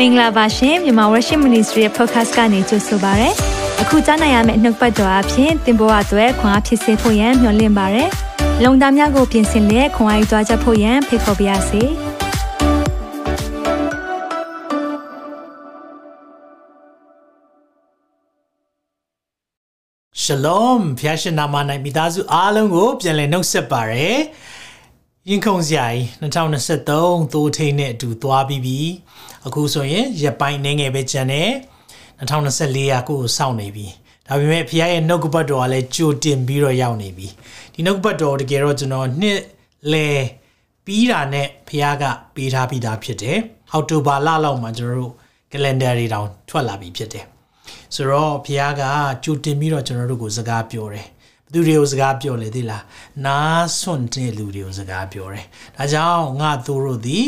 မင်္ဂလာပါရှင်မြန်မာ Worship Ministry ရဲ့ podcast ကနေကြိုဆိုပါရစေ။အခုကြားနိုင်ရမယ့်နှုတ်ပတ်တော်အဖြစ်သင်ပေါ်အပ်ွယ်ခွန်အားဖြစ်စေဖို့ယံမျှဝင့်ပါရစေ။လုံတာများကိုပြင်ဆင်လက်ခွန်အားယူကြားချက်ဖို့ယံဖိတ်ခေါ်ပါရစေ။ Shalom ဖျားရှင်နာမ၌မိသားစုအားလုံးကိုပြန်လည်နှုတ်ဆက်ပါရယ် ရင်ခုန်စရာကြီး2023သိုးထိန်နဲ့အတူသွားပြီးပြီအခုဆိုရင်ရက်ပိုင်းနေငယ်ပဲကျန်တယ်2024ရာကိုစောင့်နေပြီဒါပေမဲ့ဖခင်ရဲ့နှုတ်ကပတ်တော်ကလည်းကြိုတင်ပြီးတော့ရောက်နေပြီဒီနှုတ်ကပတ်တော်တကယ်တော့ကျွန်တော်နှစ်လဲပြီးတာနဲ့ဖခင်ကပေးထားပြီးသားဖြစ်တယ်အောက်တိုဘာလလောက်မှာကျွန်တော်တို့ calendar တွေတောင်ထွက်လာပြီဖြစ်တယ်ဆိုတော့ဖခင်ကကြိုတင်ပြီးတော့ကျွန်တော်တို့ကိုစကားပြောတယ် ဘသူတွေကိုစကားပြောလေသိလားနားဆွန့်တဲ့လူတွေကိုစကားပြောတယ်ဒါကြောင့်ငါသူတို့သည်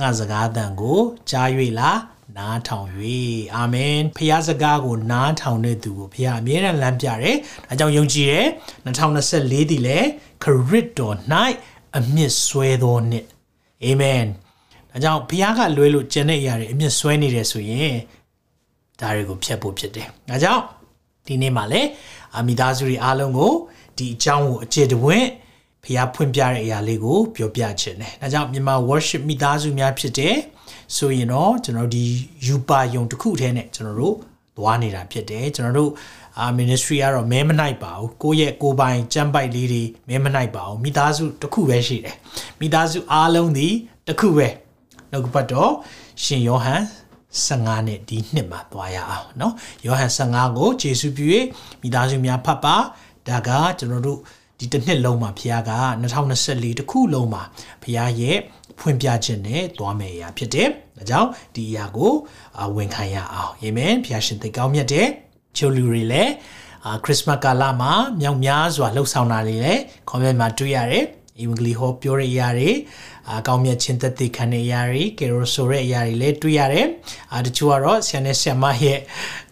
ငါစကားတန်ကိုကြား၍လားနားထောင်၍အာမင်ဖခင်စကားကိုနားထောင်တဲ့သူကိုဖခင်အမြဲတမ်းလမ်းပြတယ်ဒါကြောင့်ယုံကြည်တယ်2024ဒီလေခရစ်တော်၌အမြင့်ဆွဲသောနှစ်အာမင်ဒါကြောင့်ဖခင်ကလွဲလို့ကျန်တဲ့အရာတွေအမြင့်ဆွဲနေတယ်ဆိုရင်ဒါတွေကိုဖျက်ဖို့ဖြစ်တယ်ဒါကြောင့်ဒီနေ့မှာလည်းအ မိသားစုတွေအားလုံးကိုဒီအကြောင်းကိုအခြေတဝင့်ဖျားဖွင့်ပြတဲ့အရာလေးကိုပြောပြခြင်းတယ်ဒါကြောင့်မြန်မာ worship မိသားစုများဖြစ်တယ်ဆိုရင်တော့ကျွန်တော်ဒီယူပါယုံတစ်ခုထဲနဲ့ကျွန်တော်တို့သွားနေတာဖြစ်တယ်ကျွန်တော်တို့အာ ministry ကတော့မဲမနိုင်ပါဘူးကိုယ့်ရဲ့ကိုယ်ပိုင်ကြမ်းပိုက်လေးတွေမဲမနိုင်ပါဘူးမိသားစုတစ်ခုပဲရှိတယ်မိသားစုအားလုံးဒီတစ်ခုပဲနှုတ်ကပတ်တော်ရှင်ယောဟန် 15နှစ်ဒီနှစ်မှာသွားရအောင်เนาะယောဟန်15ကိုယေရှုပြု၍မိသားစုများဖတ်ပါဒါကကျွန်တော်တို့ဒီတစ်နှစ်လုံးမှာဖခင်က2024တစ်ခုလုံးမှာဖခင်ရဲ့ဖွင့်ပြခြင်းနဲ့သွားမယ်အရာဖြစ်တယ်။ဒါကြောင့်ဒီအရာကိုဝန်ခံရအောင်။အာမင်။ဖခင်ရှင်သိကောင်းမြတ်တယ်။ချိုလူတွေလည်းအာခရစ်မတ်ကာလမှာမြောက်များစွာလှုပ်ဆောင်တာတွေလည်း comment မှာတွေ့ရတယ်။အင်္ဂလိပ်ဟောပြောတဲ့အရာတွေ အကောင်းမြတ်ချင်းသက်သေခံတဲ့အရာတွေကယ်ရိုဆိုတဲ့အရာတွေလည်းတွေ့ရတယ်။အာတချို့ကတော့ဆရာနဲ့ဆရာမရဲ့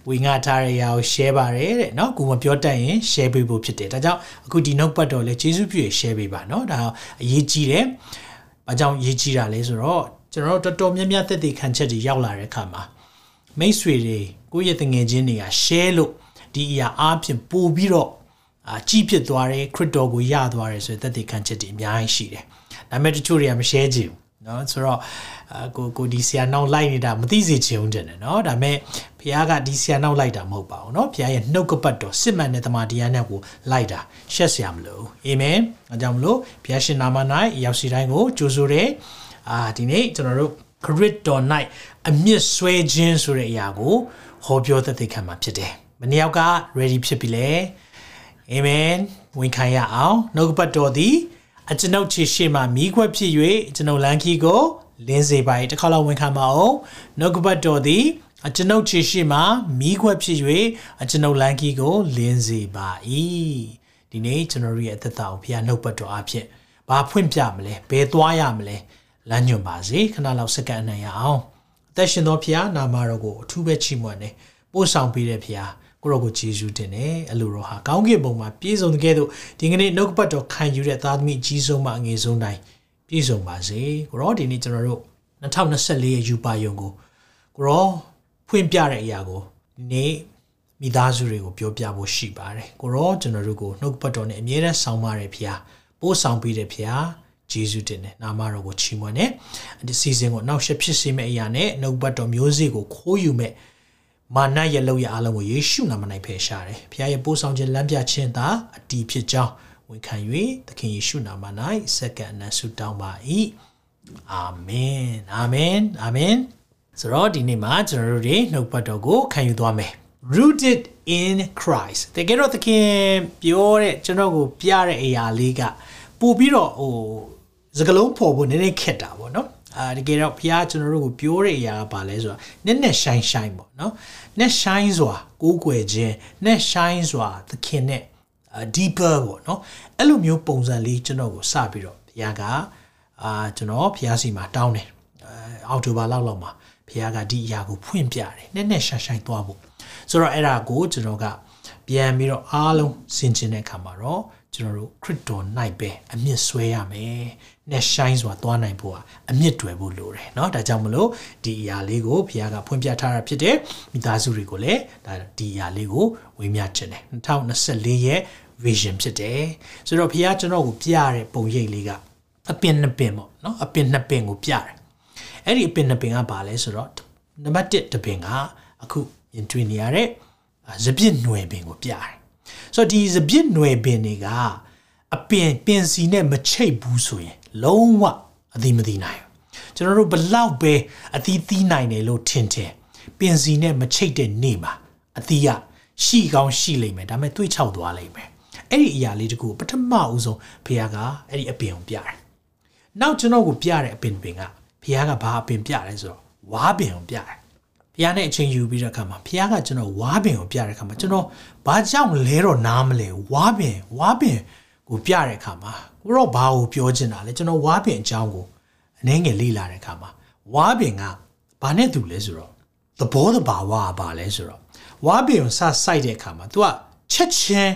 ဝေငှထားတဲ့အရာကို share ပါတယ်တဲ့နော်ကိုမပြောတတ်ရင် share ပေးဖို့ဖြစ်တယ်ဒါကြောင့်အခုဒီနောက်ပတ်တော့လေကျေးဇူးပြုရ share ပေးပါနော်ဒါအရေးကြီးတယ်ဘာကြောင့်ရေးကြီးတာလဲဆိုတော့ကျွန်တော်တို့တော်တော်များများသက်သေခံချက်တွေရောက်လာတဲ့အခါမှာမိတ်ဆွေတွေကိုယ့်ရဲ့တငယ်ချင်းတွေက share လို့ဒီအရာအားဖြင့်ပို့ပြီးတော့အာကြီးဖြစ်သွားတယ်ခရစ်တော်ကိုယသွားတယ်ဆိုတဲ့သက်သေခံချက်တွေအများကြီးရှိတယ် ဒါပေမဲ့တချို့တွေကမ share ကြဘူးเนาะဆိုတော့ကိုကိုဒီဆရာနောက်လိုက်နေတာမသိစေချင်ဘူးတဲ့เนาะဒါပေမဲ့ဘုရားကဒီဆရာနောက်လိုက်တာမဟုတ်ပါဘူးเนาะဘုရားရဲ့နှုတ်ကပတ်တော်စစ်မှန်တဲ့တမန်တရားနဲ့ကိုလိုက်တာရှက်ဆရာမလို့အာမင်အဲကြောင့်မလို့ဘုရားရှင်နာမ၌ရောက်စီတိုင်းကိုကြိုဆိုတယ်အာဒီနေ့ကျွန်တော်တို့ခရစ်တော်၌အမြင့်ဆွဲခြင်းဆိုတဲ့အရာကိုဟောပြောသက်သေခံမှာဖြစ်တယ်မနေ့က ready ဖြစ်ပြီလေအာမင်ဝင်ခံရအောင်နှုတ်ကပတ်တော်သည် အကျွန်ုပ်ခြေရှိမှမိခွက်ဖြစ်၍ကျွန်ုပ်လမ်းခီကိုလင်းစေပါ၏တစ်ခါလောက်ဝင်ခံပါအောင်နှုတ်ကပတ်တော်သည်အကျွန်ုပ်ခြေရှိမှမိခွက်ဖြစ်၍အကျွန်ုပ်လမ်းခီကိုလင်းစေပါ၏ဒီနေ့ကျွန်တော်ရဲ့အသက်တာကိုဘုရားနှုတ်ပတ်တော်အဖြစ်ဘာဖွင့်ပြမလဲဘယ်သွားရမလဲလမ်းညွှန်ပါစေခဏလောက်စက္ကန့်နိုင်ရအောင်အသက်ရှင်သောဘုရားနာမတော်ကိုအထူးပဲချီးမွမ်းတယ်ပို့ဆောင်ပေးတဲ့ဘုရား ကိုရောကိုယေရှုတင်တယ်အလိုတော်ဟာကောင်းကင်ဘုံမှာပြည့်စုံတဲ့ကဲ့သို့ဒီကနေ့နှုတ်ပတ်တော်ခံယူတဲ့သားသမီးအကြီးဆုံးမှအငယ်ဆုံးတိုင်းပြည့်စုံပါစေကိုရောဒီနေ့ကျွန်တော်တို့2024ရဲ့ယူပါယုံကိုကိုရောဖွင့်ပြတဲ့အရာကိုဒီနေ့မိသားစုတွေကိုပြောပြဖို့ရှိပါတယ်ကိုရောကျွန်တော်တို့ကိုနှုတ်ပတ်တော်နဲ့အမြဲတမ်းဆောင်ပါရဖျားပို့ဆောင်ပေးတဲ့ဖျားဂျေဇုတင်တယ်နာမတော်ကိုချီးမွမ်းတယ်ဒီစီစဉ်ကိုနောက်ဆက်ဖြစ်စေမယ့်အရာနဲ့နှုတ်ပတ်တော်မျိုးစေ့ကိုခိုးယူမဲ့ မာနရဲ့လောက်ရအားလုံးကိုယေရှုနာမ၌ဖယ်ရှားတယ်။ဘုရားရဲ့ပို့ဆောင်ခြင်းလမ်းပြခြင်းသာအတီးဖြစ်ကြောင်းဝန်ခံ၍သခင်ယေရှုနာမ၌စက္ကန့်နဲ့ဆုတောင်းပါ၏။အာမင်။အာမင်။အာမင်။ဆိုတော့ဒီနေ့မှာကျွန်တော်တို့တွေနှုတ်ပတ်တော်ကိုခံယူသွားမယ်။ rooted in Christ တကယ်တော့သခင်ပြောတဲ့ကျွန်တော်ကိုပြတဲ့အရာလေးကပို့ပြီးတော့ဟိုစကလုံးပေါ်ဖို့နည်းနည်းခက်တာပေါ့နော် အာတကယ်တော့ဘုရားကျွန်တော်တို့ကိုပြောတဲ့အရာကဘာလဲဆိုတာနက်နက်ရှိုင်းရှိုင်းပေါ့နော်နက်ရှိုင်းစွာကိုးကွယ်ခြင်းနက်ရှိုင်းစွာသခင်နဲ့ deeper ပေါ့နော်အဲ့လိုမျိုးပုံစံလေးကျွန်တော်ကိုစပြီးတော့ဘုရားကအာကျွန်တော်ဘုရားစီမှာတောင်းတယ်အောက်တိုဘာလောက်လောက်မှာဘုရားကဒီအရာကိုဖွင့်ပြတယ်နက်နက်ရှိုင်းရှိုင်းသွားဖို့ဆိုတော့အဲ့ဒါကိုကျွန်တော်ကပြန်ပြီးတော့အားလုံးဆင်ခြင်တဲ့အခါမှာတော့ ကျွန်တော်တို့ခရစ်တော်၌ပဲအမြင့်ဆွဲရမယ်။ net shine ဆိုတာသွားနိုင်ဖို့ကအမြင့်တွယ်ဖို့လိုတယ်เนาะဒါကြောင့်မလို့ဒီအရာလေးကိုဘုရားကဖွင့်ပြထားတာဖြစ်တယ်မိသားစုတွေကိုလည်းဒါဒီအရာလေးကိုဝေမျှချင်တယ်2024ရဲ့ vision ဖြစ်တယ်ဆိုတော့ဘုရားကျွန်တော်ကိုပြရတဲ့ပုံရိပ်လေးကအပင်နှစ်ပင်ပေါ့เนาะအပင်နှစ်ပင်ကိုပြတယ်အဲ့ဒီအပင်နှစ်ပင်ကဘာလဲဆိုတော့နံပါတ်1တပင်ကအခုမြင်တွေ့နေရတဲ့စပြစ်ຫນွယ်ပင်ကိုပြတယ် ဆိုတော့ဒီစပြစ်ຫນွယ်ပင်တွေကအပင်ပင်စီနဲ့မချိတ်ဘူးဆိုရင် လုံးဝအသိမသိနိုင်ဘူးကျွန်တော်တို့ဘလောက်ပဲအသီးသီးနိုင်တယ်လို့ထင်တယ်ပင်စီနဲ့မချိတ်တဲ့နေ့မှာအသီးကရှိကောင်းရှိလိမ့်မယ်ဒါပေမဲ့တွေးချောက်သွားလိမ့်မယ်အဲ့ဒီအရာလေးတကူပထမဦးဆုံးဖခင်ကအဲ့ဒီအပင်ကိုပြတယ်နောက်ကျွန်တော်ကိုပြတဲ့အပင်ပင်ကဖခင်ကဘာအပင်ပြလဲဆိုတော့ဝါပင်ကိုပြတယ် ဖះနဲ့အချိန်ယူပြီးတဲ့အခါမှာဖះကကျွန်တော်ဝါပင်ကိုပြတဲ့အခါမှာကျွန်တော်ဘာကြောင့်လဲတော့နားမလဲဝါပင်ဝါပင်ကိုပြတဲ့အခါမှာကိုတော့ဘာကိုပြောချင်တာလဲကျွန်တော်ဝါပင်အကြောင်းကိုအနှဲငယ်လေ့လာတဲ့အခါမှာဝါပင်ကဘာနဲ့တူလဲဆိုတော့သဘောတဘာဝကဘာလဲဆိုတော့ဝါပင်ကိုစစိုက်တဲ့အခါမှာ तू ကချက်ချင်း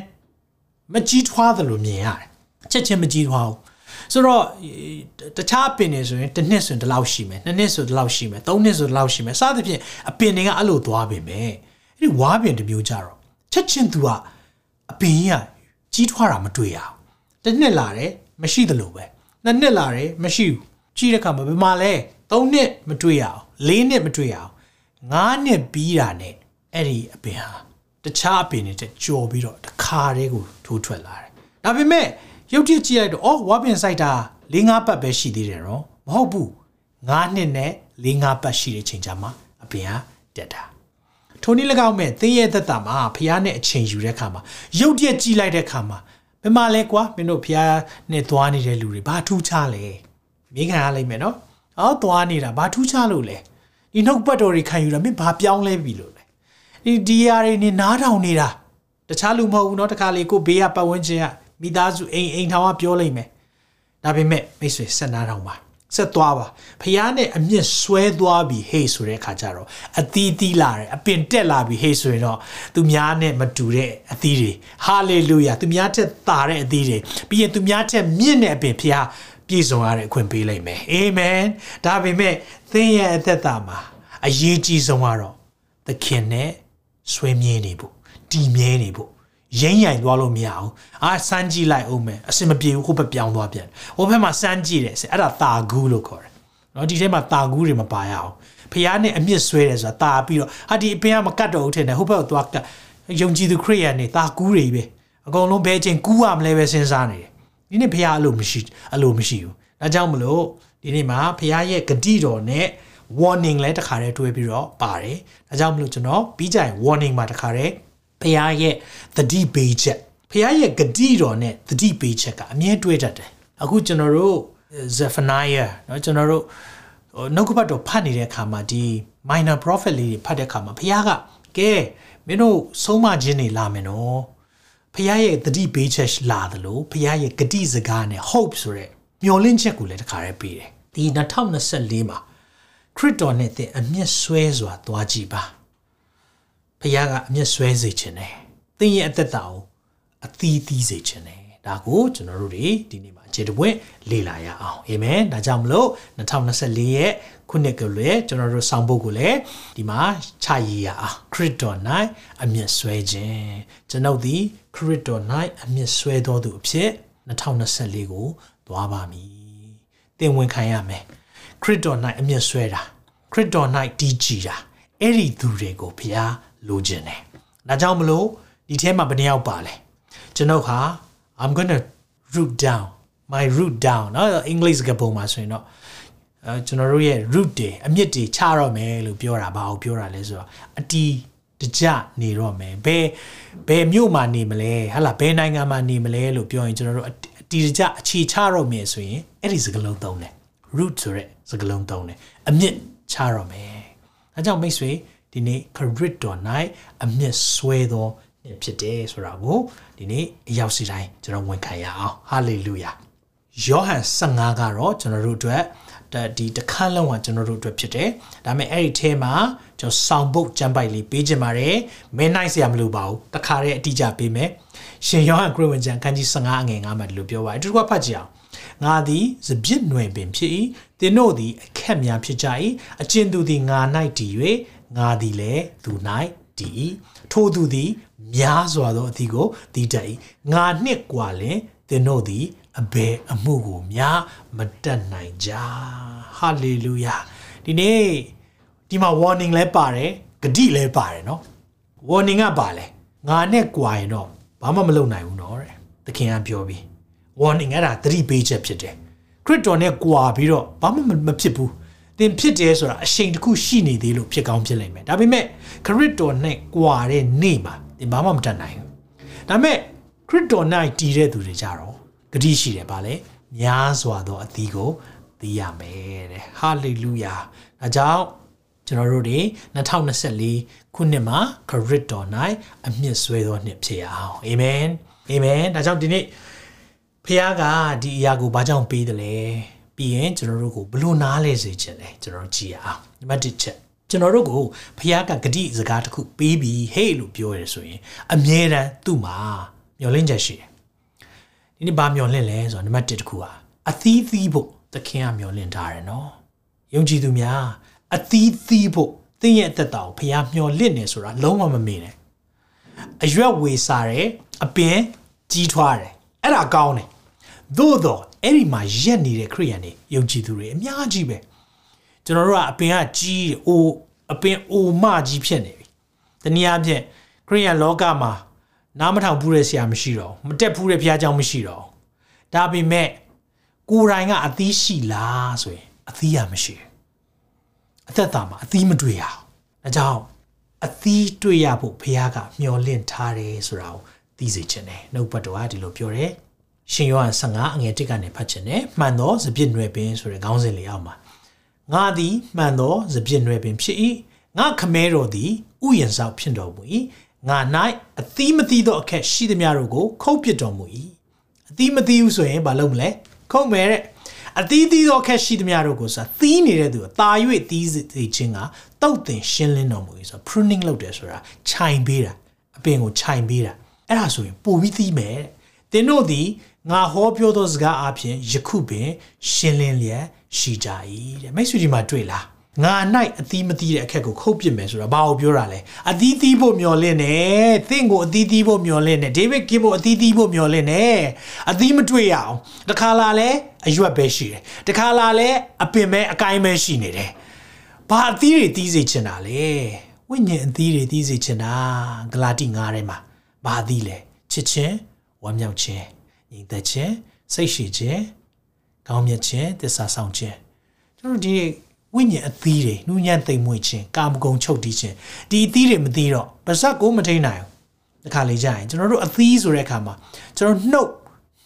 မကြီးထွားသလိုမြင်ရတယ်ချက်ချင်းမကြီးထွားဘူး ဆိုတော့တခြားအပင်တွေဆိုရင်တစ်နှစ်ဆိုရင်ဒီလောက်ရှိမယ်နှစ်နှစ်ဆိုဒီလောက်ရှိမယ်သုံးနှစ်ဆိုဒီလောက်ရှိမယ်စသဖြင့်အပင်တွေကအဲ့လိုသွားပေမဲ့အဲ့ဒီဝါပင်တစ်မျိုးကြတော့ချက်ချင်း तू ကအပင်ကြီးကကြီးထွားတာမတွေ့ရဘူးတစ်နှစ်လာတယ်မရှိသလိုပဲနှစ်နှစ်လာတယ်မရှိဘူးကြီးတဲ့ခါမှာဘယ်မှာလဲသုံးနှစ်မတွေ့ရအောင်လေးနှစ်မတွေ့ရအောင်ငါးနှစ်ပြီးတာနဲ့အဲ့ဒီအပင်ဟာတခြားအပင်တွေတက်ကြော်ပြီးတော့တခါတည်းကိုထိုးထွက်လာတယ်ဒါပေမဲ့ ရုပ်ထည့်ကြည့်လိုက်တော့အော်ဝါပင်ဆိုင်တာ၄၅ပတ်ပဲရှိသေးတယ်နော်မဟုတ်ဘူး၅နှစ်နဲ့၄၅ပတ်ရှိတဲ့ချိန်ကြာမှာအပြင်ဟာတက်တာထိုနည်း၎င်းမဲ့သင်ရဲ့သက်တာမှာဖះနဲ့အချိန်ယူတဲ့အခါမှာရုပ်ရက်ကြည့်လိုက်တဲ့အခါမှာဘယ်မှာလဲကွာမင်းတို့ဖះနဲ့သွားနေတဲ့လူတွေဘာထူးခြားလဲမိခံရလိမ့်မယ်နော်အော်သွားနေတာဘာထူးခြားလို့လဲဒီနှုတ်ပတ်တော်တွေခံယူတာမင်းဘာပြောင်းလဲပြီလို့လဲဒီဒီယာတွေနေနားထောင်နေတာတခြားလူမဟုတ်ဘူးနော်တခါလေကိုဘေးကပတ်ဝန်းကျင်က မိသားစုအိမ်အိမ်ထောင်ကပြောလိုက်မယ်ဒါပေမဲ့မိတ်ဆွေဆက်နာထောင်ပါဆက်သွားပါဖះနဲ့အမြင့်ဆွဲသွားပြီဟေးဆိုတဲ့အခါကျတော့အသီးသီးလာတယ်အပင်တက်လာပြီဟေးဆိုရင်တော့သူများနဲ့မတူတဲ့အသီးတွေဟာလေလုယာသူများထက်သာတဲ့အသီးတွေပြီးရင်သူများထက်မြင့်တဲ့အပင်ဖះပြည့်စုံရတဲ့အခွင့်ပေးလိုက်မယ်အာမင်ဒါပေမဲ့သင်ရဲ့အသက်တာမှာအရေးကြီးဆုံးကတော့သခင်နဲ့ဆွေးမြဲနေဖို့တည်မြဲနေဖို့ ရင်းရိုင်သွားလို့မရဘူးအာစမ်းကြည့်လိုက်အောင်မယ်အစင်မပြေဘူးဟိုဘက်ပြောင်းသွားပြန်ဟိုဘက်မှာစမ်းကြည့်တယ်အဲ့ဒါတာဂူးလို့ခေါ်တယ်နော်ဒီထဲမှာတာဂူးတွေမပါရအောင်ဖះနဲ့အမြင့်ဆွဲတယ်ဆိုတာတာပြီးတော့ဟာဒီအပင်ကမကတ်တော့ဘူးထင်တယ်ဟိုဘက်ကိုသွားကတ်ယုံကြည်သူခရိယန်နေတာဂူးတွေပဲအကုန်လုံးဘယ်ချင်းကူးရမလဲပဲစဉ်းစားနေတယ်ဒီနေ့ဖះအလိုမရှိအလိုမရှိဘူးဒါကြောင့်မလို့ဒီနေ့မှာဖះရဲ့ဂတိတော်နဲ့ warning လဲတခါတည်းတွဲပြီးတော့ပါတယ်ဒါကြောင့်မလို့ကျွန်တော်ပြီးကြရင် warning မှာတခါတည်း ဖះရဲ့သတိပေးချက်ဖះရဲ့ဂတိတော်နဲ့သတိပေးချက်ကအမြဲတွဲတတ်တယ်အခုကျွန်တော်တို့ Zephaniah เนาะကျွန်တော်တို့နှုတ်ကပတ်တော်ဖတ်နေတဲ့အခါမှာဒီ minor prophet လေးတွေဖတ်တဲ့အခါမှာဖះကကဲမင်းတို့ဆုံးမခြင်းတွေလာမယ်နော်ဖះရဲ့သတိပေးချက်လာသလိုဖះရဲ့ဂတိစကားနဲ့ hope ဆိုတဲ့မျှော်လင့်ချက်ကိုလည်းတခါတည်းပေးတယ်ဒီ2024မှာခရစ်တော်နဲ့တဲ့အမျက်ဆွဲစွာသွားကြည့်ပါ ဖခင်ကအမျက်ဆွဲစေခြင်းနဲ့သင်ရဲ့အသက်တာကိုအသီးသီးစေခြင်းနဲ့ဒါကိုကျွန်တော်တို့တွေဒီနေ့မှာအခြေတပွင့်လေ့လာရအောင်အာမင်ဒါကြောင့်မလို့2024ရဲ့ခုနှစ်ကလေးကျွန်တော်တို့ဆောင်ဖို့ကိုလည်းဒီမှာခြာရည်ရအောင်ခရစ်တော်၌အမျက်ဆွဲခြင်းကျွန်ုပ်သည်ခရစ်တော်၌အမျက်ဆွဲတော်သူအဖြစ်2024ကိုသွားပါမည်သင်ဝင်ခံရမယ်ခရစ်တော်၌အမျက်ဆွဲတာခရစ်တော်၌တည်ကြည်တာအဲ့ဒီသူတွေကိုဘုရား လိုချင်တယ်။ဒါကြောင့်မလို့ဒီထဲမှာဘယ်နှယောက်ပါလဲ။ကျွန်ုပ်ဟာ I'm going to root down my root down နော်အင်္ဂလိပ်စကားပုံမှာဆိုရင်တော့အဲကျွန်တော်တို့ရဲ့ root တွေအမြစ်တွေချတော့မယ်လို့ပြောတာဘာကိုပြောတာလဲဆိုတော့အတီးတကြနေတော့မယ်ဘယ်ဘယ်မြို့မှာနေမလဲဟာလားဘယ်နိုင်ငံမှာနေမလဲလို့ပြောရင်ကျွန်တော်တို့အတီးတကြအခြေချတော့မယ်ဆိုရင်အဲ့ဒီစကားလုံးသုံးတယ် root ဆိုတဲ့စကားလုံးသုံးတယ်အမြစ်ချတော့မယ်ဒါကြောင့်မိတ်ဆွေ ဒီနေ့ခရစ်တော်၌အမျက်ဆွဲသောဖြစ်တယ်ဆိုတာကိုဒီနေ့အရောက်စီတိုင်းကျွန်တော်ဝန်ခံရအောင်ဟာလေလုယာယောဟန်15ကတော့ကျွန်တော်တို့အတွက်ဒီတခန်းလုံးကကျွန်တော်တို့အတွက်ဖြစ်တယ်ဒါပေမဲ့အဲ့ဒီအဲမှာကျွန်တော်ဆောင်းပုတ်ကျမ်းပိုက်လေးပေးခြင်းပါတယ်မင်းနိုင်စရာမလိုပါဘူးတခါတည်းအတိအကျပေးမယ်ရှင်ယောဟန်ခရစ်ဝင်ကျမ်းခန်းကြီး15အငယ်9မှာဒီလိုပြောပါတယ်ဒီတစ်ခါဖတ်ကြည့်အောင်ငါသည်စပြစ်နွယ်ပင်ဖြစ်၏သင်တို့သည်အခက်များဖြစ်ကြ၏အကျဉ်သူသည်ငါ၌တည်၍ ငါသည်လည်းသူ၌တည်၏ထိုသူသည်များစွာသောအသီးကိုတည်တတ်၏ငါနှစ်กว่าလင်သင်တို့သည်အဘယ်အမှုကိုများမတတ်နိုင်ကြဟာလေလုယာဒီနေ့ဒီမှာ warning လဲပါတယ်ဂတိလဲပါတယ်เนาะ warning ကပါလဲငါနဲ့ကြွာရင်တော့ဘာမှမလုပ်နိုင်ဘူးเนาะတဲ့သခင်ကပြောပြီး warning အဲ့ဒါသတိပေးချက်ဖြစ်တယ်ခရစ်တော်နဲ့ကြွာပြီးတော့ဘာမှမဖြစ်ဘူး သင်ဖြစ်တယ်ဆိုတာအရှိန်တစ်ခုရှိနေသေးလို့ဖြစ်ကောင်းဖြစ်နိုင်မယ်ဒါပေမဲ့ခရစ်တော်နဲ့ကြွာတဲ့နေ့မှာသင်ဘာမှမတတ်နိုင်ဘူးဒါပေမဲ့ခရစ်တော်၌တည်တဲ့သူတွေကြတော့ဂတိရှိတယ်ဗာလေများစွာသောအသီးကိုသိရမယ်တဲ့ဟာလေလုယာဒါကြောင့်ကျွန်တော်တို့တွေ2024ခုနှစ်မှာခရစ်တော်၌အမြင့်ဆွဲသောနှစ်ဖြစ်အောင်အာမင်အာမင်ဒါကြောင့်ဒီနေ့ဖခင်ကဒီအရာကိုဘာကြောင့်ပေးတယ်လဲ ပြီးရင်ကျွန်တော်တို့ကိုဘလို့နားလဲစေချင်လဲကျွန်တော်ကြည့်အောင်နံပါတ်1ချက်ကျွန်တော်တို့ကိုဖခင်ကဂတိစကားတစ်ခုပေးပြီးဟေးလို့ပြောရဆိုရင်အမြဲတမ်းသူ့မှာမျှော်လင့်ချက်ရှိတယ်ဒီနေ့ဘာမျှော်လင့်လဲဆိုတော့နံပါတ်1တစ်ခုဟာအသီးသီးဖို့သခင်ကမျှော်လင့်ထားတယ်နော်ယုံကြည်သူများအသီးသီးဖို့သင်ရဲ့အသက်တာကိုဖခင်မျှော်လင့်နေဆိုတာလုံးဝမမေ့နဲ့အရွက်ဝေစားတယ်အပင်ကြီးထွားတယ်အဲ့ဒါကောင်းတယ်သို့တော့ အဲ့ဒီမှာရက်နေတဲ့ခရိယန်တွေယုံကြည်သူတွေအများကြီးပဲကျွန်တော်တို့ကအပင်ကကြီးအိုအပင်အိုမကြီးဖြစ်နေပြီတနည်းအားဖြင့်ခရိယန်လောကမှာနားမထောင်ဘူးတဲ့ဆရာမရှိတော့မတက်ဘူးတဲ့ဘုရားကျောင်းမရှိတော့ဒါပေမဲ့ကိုယ်တိုင်ကအသီးရှိလားဆိုရင်အသီးရမရှိအသက်တာမှာအသီးမတွေ့ရအောင်ဒါကြောင့်အသီးတွေ့ရဖို့ဘုရားကမျှော်လင့်ထားတယ်ဆိုတာကိုသိစေချင်တယ်နှုတ်ပတ်တော်ကဒီလိုပြောတယ် ရှင်ယောဟန်15အငယ်1ကနေဖတ်ချင်တယ်မှန်သောစပြစ်နွယ်ပင်ဆိုတဲ့ခေါင်းစဉ်လေးအောက်မှာငါသည်မှန်သောစပြစ်နွယ်ပင်ဖြစ်၏ငါခမဲတော်သည်ဥယျာဉ်ဆောက်ဖြစ်တော်မူ၏ငါ၌အသီးမသီးသောအခက်ရှိသမျှတို့ကိုခုတ်ပစ်တော်မူ၏အသီးမသီးဘူးဆိုရင်မလုပ်မလဲခုတ်မယ်တဲ့အသီးသီးသောအခက်ရှိသမျှတို့ကိုဆိုတာသီးနေတဲ့သူတာ၍သီးစေခြင်းကတုတ်တင်ရှင်းလင်းတော်မူ၏ဆိုတော့ pruning လုပ်တယ်ဆိုတာခြိုင်ပေးတာအပင်ကိုခြိုင်ပေးတာအဲ့ဒါဆိုရင်ပိုပြီးသီးမယ်သင်တို့သည် ငါဟောပြောသောစကားအပြင်ယခုပင်ရှင်းလင်းလျက်ရှိကြ၏တဲ့မိတ်ဆွေဒီမှာတွေ့လားငါ၌အသီးမသီးတဲ့အခက်ကိုခုတ်ပစ်မယ်ဆိုတာဘာကိုပြောတာလဲအသီးသီးဖို့မျော်လင့်နေသင်ကိုအသီးသီးဖို့မျော်လင့်နေဒေးဗစ်ကင်းဖို့အသီးသီးဖို့မျော်လင့်နေအသီးမတွေ့ရအောင်တခါလာလဲအရွက်ပဲရှိတယ်တခါလာလဲအပင်ပဲအကိုင်းပဲရှိနေတယ်ဘာအသီးတွေသီးစေချင်တာလဲဝိညာဉ်အသီးတွေသီးစေချင်တာဂလာတိ9ထဲမှာဘာအသီးလဲချစ်ချင်းဝမ်းမြောက်ခြင်း ညီသက်ခြင်းစိတ်ရှိခြင်းကောင်းမြတ်ခြင်းသစ္စာဆောင်ခြင်းကျွန်တော်ဒီဝိညာဉ်အသီးတွေနှူးညံ့သိမ်မွေ့ခြင်းကာမဂုဏ်ချုပ်တီးခြင်းဒီအသီးတွေမသိတော့ပါဇက်ကိုမထိန်နိုင်ဘူးတခါလေကြာရင်ကျွန်တော်တို့အသီးဆိုတဲ့အခါမှာကျွန်တော်နှုတ်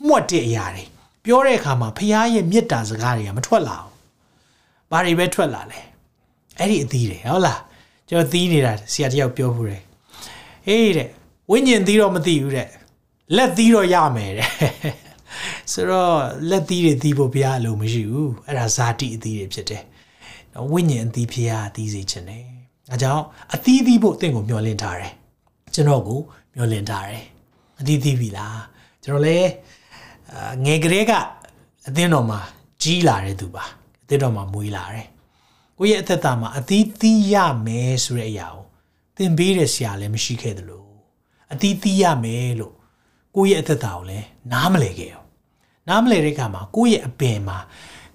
မှွတ်တဲ့အရာတွေပြောတဲ့အခါမှာဖခင်ရဲ့မေတ္တာစကားတွေကမထွက်လာဘူးဘာတွေပဲထွက်လာလဲအဲ့ဒီအသီးတွေဟုတ်လားကျွန်တော်သီးနေတာဆရာတယောက်ပြောဘူးတယ်ဟေးတဲ့ဝိညာဉ်သီးတော့မသိဘူးတဲ့ လက်သီးတော့ရမယ်တဲ့ဆိုတော့လက်သီးတွေသီးဖို့ဘုရားအလိုမရှိဘူးအဲ့ဒါဇာတိအသီးတွေဖြစ်တယ်ဝိညာဉ်အသီးဖျားအသီးစေခြင်းတယ်။အဲကြောင့်အသီးသီးဖို့အသင်ကိုမျှော်လင့်ထားတယ်။ကျွန်တော်ကိုမျှော်လင့်ထားတယ်။အသီးသီးပြီလား။ကျွန်တော်လည်းငယ်ကလေးကအသင်းတော်မှာကြီးလာတဲ့သူပါ။အသင်းတော်မှာမွေးလာတယ်။ကိုယ့်ရဲ့အသက်တာမှာအသီးသီးရမယ်ဆိုတဲ့အရာကိုသင်ပေးတဲ့ဆရာလည်းမရှိခဲ့သလိုအသီးသီးရမယ်လို့ ကိုယ့်ရဲ့အသက်တာကိုလည်းနားမလည်ခဲ့ရော။နားမလည်တဲ့အခါမှာကိုယ့်ရဲ့အပင်မှာ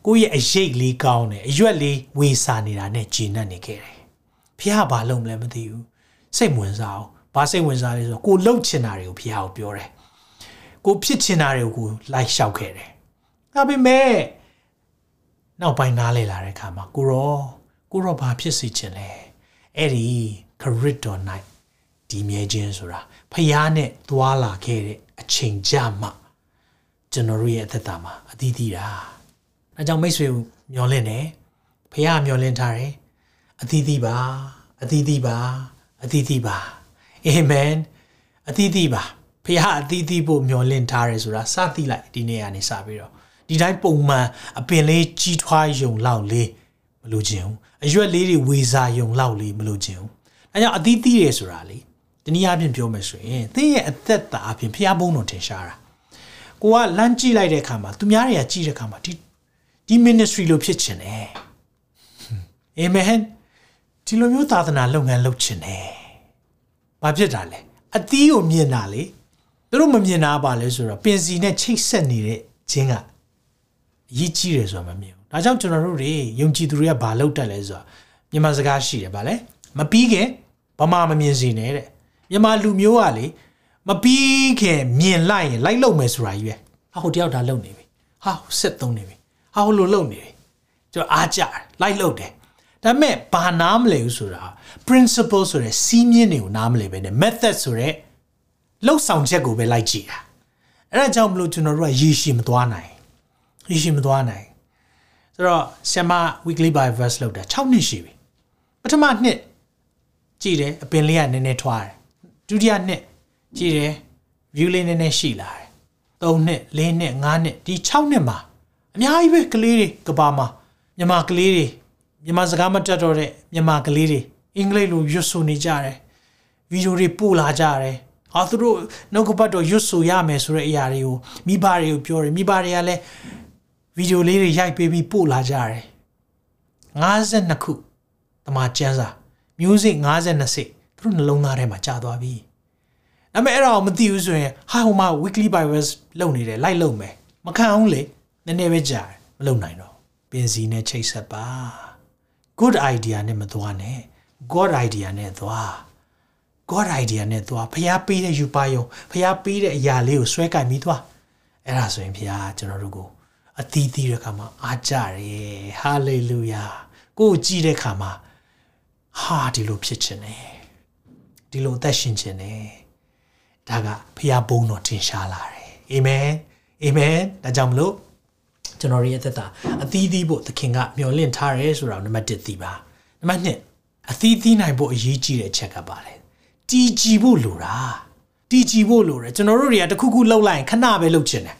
ကိုယ့်ရဲ့အရေးလေးကောင်းတယ်အရွက်လေးဝေစာနေတာနဲ့ဂျင်းနဲ့နေခဲ့တယ်ဖះဘာလုံးမလဲမသိဘူးစိတ်ဝင်စားအောင်ဘာစိတ်ဝင်စားလဲဆိုတော့ကိုလှုပ်ချင်တာတွေကိုဖះကိုပြောတယ်ကိုဖြစ်ချင်တာတွေကိုလိုက်လျှောက်ခဲ့တယ်ဒါပေမဲ့နောက်ပိုင်းနားလဲလာတဲ့အခါမှာကိုရောကိုရောဘာဖြစ်စီချင်လဲအဲ့ဒီခရစ်တော် night ဒီမြဲခြင်းဆိုတာ ဖះနဲ့သွာလာခဲ့တဲ့အချိန်ကြမှကျွန်တော်ရဲ့အသက်တာမှာအသီးသီးတာအဲကြောင့်မိတ်ဆွေမျောလင့်တယ်ဖခင်မျောလင့်ထားတယ်အသီးသီးပါအသီးသီးပါအသီးသီးပါအာမင်အသီးသီးပါဖခင်အသီးသီးဖို့မျောလင့်ထားတယ်ဆိုတာစသိလိုက်ဒီနေ့ကနေစပြီးတော့ဒီတိုင်းပုံမှန်အပင်လေးကြီးထွားယုံလောက်လေးမလို့ခြင်းဘူးအရွက်လေးတွေဝေစာယုံလောက်လေးမလို့ခြင်းဘူးအဲကြောင့်အသီးသီးရဆိုတာလေ တနည်းအားဖြင့်ပြောမယ်ဆိုရင်သင်ရဲ့အသက်တာအပြင်ဖျားဘုံတော်ထင်ရှားတာကိုကလမ်းကြည့်လိုက်တဲ့အခါမှာသူများတွေကကြည့်တဲ့အခါမှာဒီဒီ ministry လို့ဖြစ်ချင်တယ်အာမင်ဒီလိုမျိုးသာသနာလုပ်ငန်းလုပ်ချင်တယ်ဘာဖြစ်တာလဲအသီးကိုမြင်တာလေသူတို့မမြင်တာပါလဲဆိုတော့ပင်စီနဲ့ချိတ်ဆက်နေတဲ့ခြင်းကအရေးကြီးတယ်ဆိုတာမမြင်ဘူးဒါကြောင့်ကျွန်တော်တို့တွေယုံကြည်သူတွေကဘာလုပ်တတ်လဲဆိုတော့မြန်မာစကားရှိတယ်ဗာလဲမပြီးခင်ဘာမှမမြင်စီနဲ့တဲ့ မြန်မာလူမျိုးကလေမပြီးခင်မြင်လိုက်ရင်လိုက်လုံမယ်ဆိုတာကြီးပဲဟာဟိုတယောက်ဒါလုံနေပြီဟာဆက်သုံးနေပြီဟာဟိုလိုလုံနေပြီကျွန်တော်အားကြလိုက်လုံတယ်ဒါပေမဲ့ဘာနားမလဲဘူးဆိုတာ principle ဆိုတဲ့စီးမြင့်တွေကိုနားမလဲပဲနဲ့ method ဆိုတဲ့လှုပ်ဆောင်ချက်ကိုပဲလိုက်ကြည့်တာအဲ့ဒါကြောင့်မလို့ကျွန်တော်တို့ကရေရှည်မသွားနိုင်ရေရှည်မသွားနိုင်ဆိုတော့ဆ iam weekly by verse လောက်တာ6နှစ်ရှိပြီပထမနှစ်ကြည့်တယ်အပင်လေးကနည်းနည်းထွားတယ် ဒုတိယနှစ်ကြည့်တယ် view လေးနည်းနည်းရှိလာတယ်3နှစ်4နှစ်5နှစ်ဒီ6နှစ်မှာအများကြီးပဲကလေးတွေကဘာမှာမြန်မာကလေးတွေမြန်မာစကားမတတ်တော့တဲ့မြန်မာကလေးတွေအင်္ဂလိပ်လိုရွတ်ဆိုနေကြတယ်ဗီဒီယိုတွေပို့လာကြတယ်ဟာသူတို့နှုတ်ကပတ်တော်ရွတ်ဆိုရမယ်ဆိုတဲ့အရာတွေကိုမိဘတွေကိုပြောတယ်မိဘတွေကလည်းဗီဒီယိုလေးတွေရိုက်ပေးပြီးပို့လာကြတယ်52ခုတမချန်းစာ music 52စိတ် သူတို့နှလုံးသားထဲမှာကြာသွားပြီဒါပေမဲ့အဲ့ဒါကိုမသိဘူးဆိုရင်ဟာဟိုမှာ weekly bibles လုပ်နေတယ်လိုက်လုပ်မယ်မခံအောင်လေနည်းနည်းပဲကြာတယ်မလုပ်နိုင်တော့ပင်စီနဲ့ချိတ်ဆက်ပါ good idea နဲ့မသွားနဲ့ god idea နဲ့သွား god idea နဲ့သွားဖျားပေးတဲ့ယူပါယုံဖျားပေးတဲ့အရာလေးကိုဆွဲကင်ပြီးသွားအဲ့ဒါဆိုရင်ဖျားကျွန်တော်တို့ကိုအသီးသီးတဲ့ခါမှာအားကြတယ်ဟာလေလုယာကိုကိုကြည့်တဲ့ခါမှာဟာဒီလိုဖြစ်ခြင်းနဲ့ ဒီလိုသက်ရှင်ခြင်းနဲ့ဒါကဖရာဘုံတော်ထင်ရှားလာတယ်အာမင်အာမင်ဒါကြောင့်မလို့ကျွန်တော်ရဲ့သက်တာအသီးသီးဖို့သခင်ကမျှော်လင့်ထားတယ်ဆိုတာနံပါတ်1သိပါနံပါတ်2အသီးသီးနိုင်ဖို့အရေးကြီးတဲ့ချက်ကပါတယ်တည်ကြည်ဖို့လိုတာတည်ကြည်ဖို့လိုတယ်ကျွန်တော်တို့တွေကတခုခုလှုပ်လိုက်ရင်ခဏပဲလှုပ်ချင်တယ်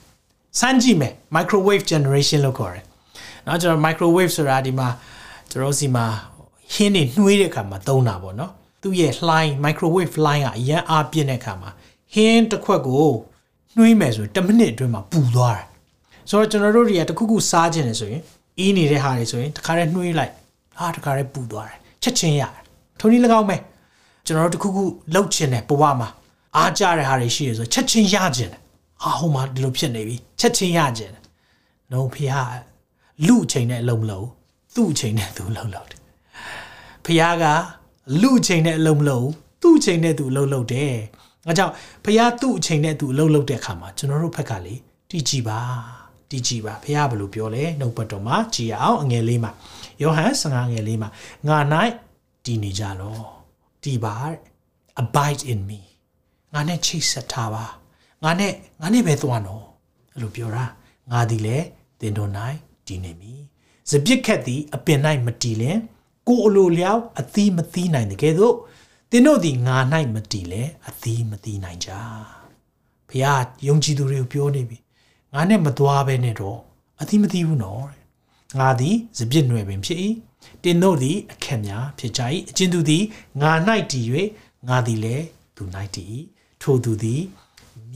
စမ်းကြည့်မယ် microwave generation လို့ခေါ်တယ်နော်ကျွန်တော် microwave ဆိုတာဒီမှာကျွန်တော်စီမှာဟင်းတွေနှွေးတဲ့အခါမှာသုံးတာပေါ့နော် သူ့ရဲ့လှိုင်း microwave လှိုင်းကအရန်အားပြင်းတဲ့အခါမှာဟင်းတစ်ခွက်ကိုနှွေးမယ်ဆိုရင်10မိနစ်အတွင်းမှာပူသွားတယ်ဆိုတော့ကျွန်တော်တို့တွေကတခုခုစားခြင်းနေဆိုရင်အီးနေတဲ့ဟာတွေဆိုရင်တခါတည်းနှွေးလိုက်ဟာတခါတည်းပူသွားတယ်ချက်ချင်းရတယ်ထုံနည်း၎င်းပဲကျွန်တော်တို့တခုခုလှုပ်ခြင်းနဲ့ဘဝမှာအားကြတဲ့ဟာတွေရှိရဆိုချက်ချင်းရခြင်းတယ်အာဟိုမှာဒီလိုဖြစ်နေပြီချက်ချင်းရခြင်းတယ်နှုံဖះလူအချိန်နဲ့အလုံးမလုံးသူ့အချိန်နဲ့သူလှုပ်လှုပ်တယ်ဖះက လူအချိန်နဲ့အလုံးမလုံးသူ့အချိန်နဲ့သူလှုပ်လှုပ်တယ်အဲကြောင့်ဖះသူ့အချိန်နဲ့သူလှုပ်လှုပ်တဲ့အခါမှာကျွန်တော်တို့ဘက်ကလေတီကြည်ပါတီကြည်ပါဖះဘယ်လိုပြောလဲနှုတ်ပတ်တော်မှာကြည်အောင်အငယ်လေးမှာယောဟန်15ငယ်လေးမှာငါ၌တည်နေကြလောတည်ပါ abide in me ငါနဲ့ချိတ်ဆက်ထားပါငါနဲ့ငါနဲ့ပဲသွားနော်အဲ့လိုပြောတာငါဒီလေတင်တော်၌တည်နေပြီစပြစ်ခက်သည်အပင်၌မတည်လင် ကိုအလိုလျောက်အသီးမသီးနိုင်တကယ်တော့တင်တို့သည်ငါ၌မတည်လေအသီးမသီးနိုင်ကြဖះယုံကြည်သူတွေကိုပြောနေပြီငါနဲ့မသွားဘဲနဲ့တော့အသီးမသီးဘူးနော်ငါသည်စပြစ်နွယ်ပင်ဖြစ်၏တင်တို့သည်အခက်များဖြစ်ကြ၏အချင်းသူသည်ငါ၌တည်၍ငါသည်လည်းသူ၌တည်၏ထိုသူသည်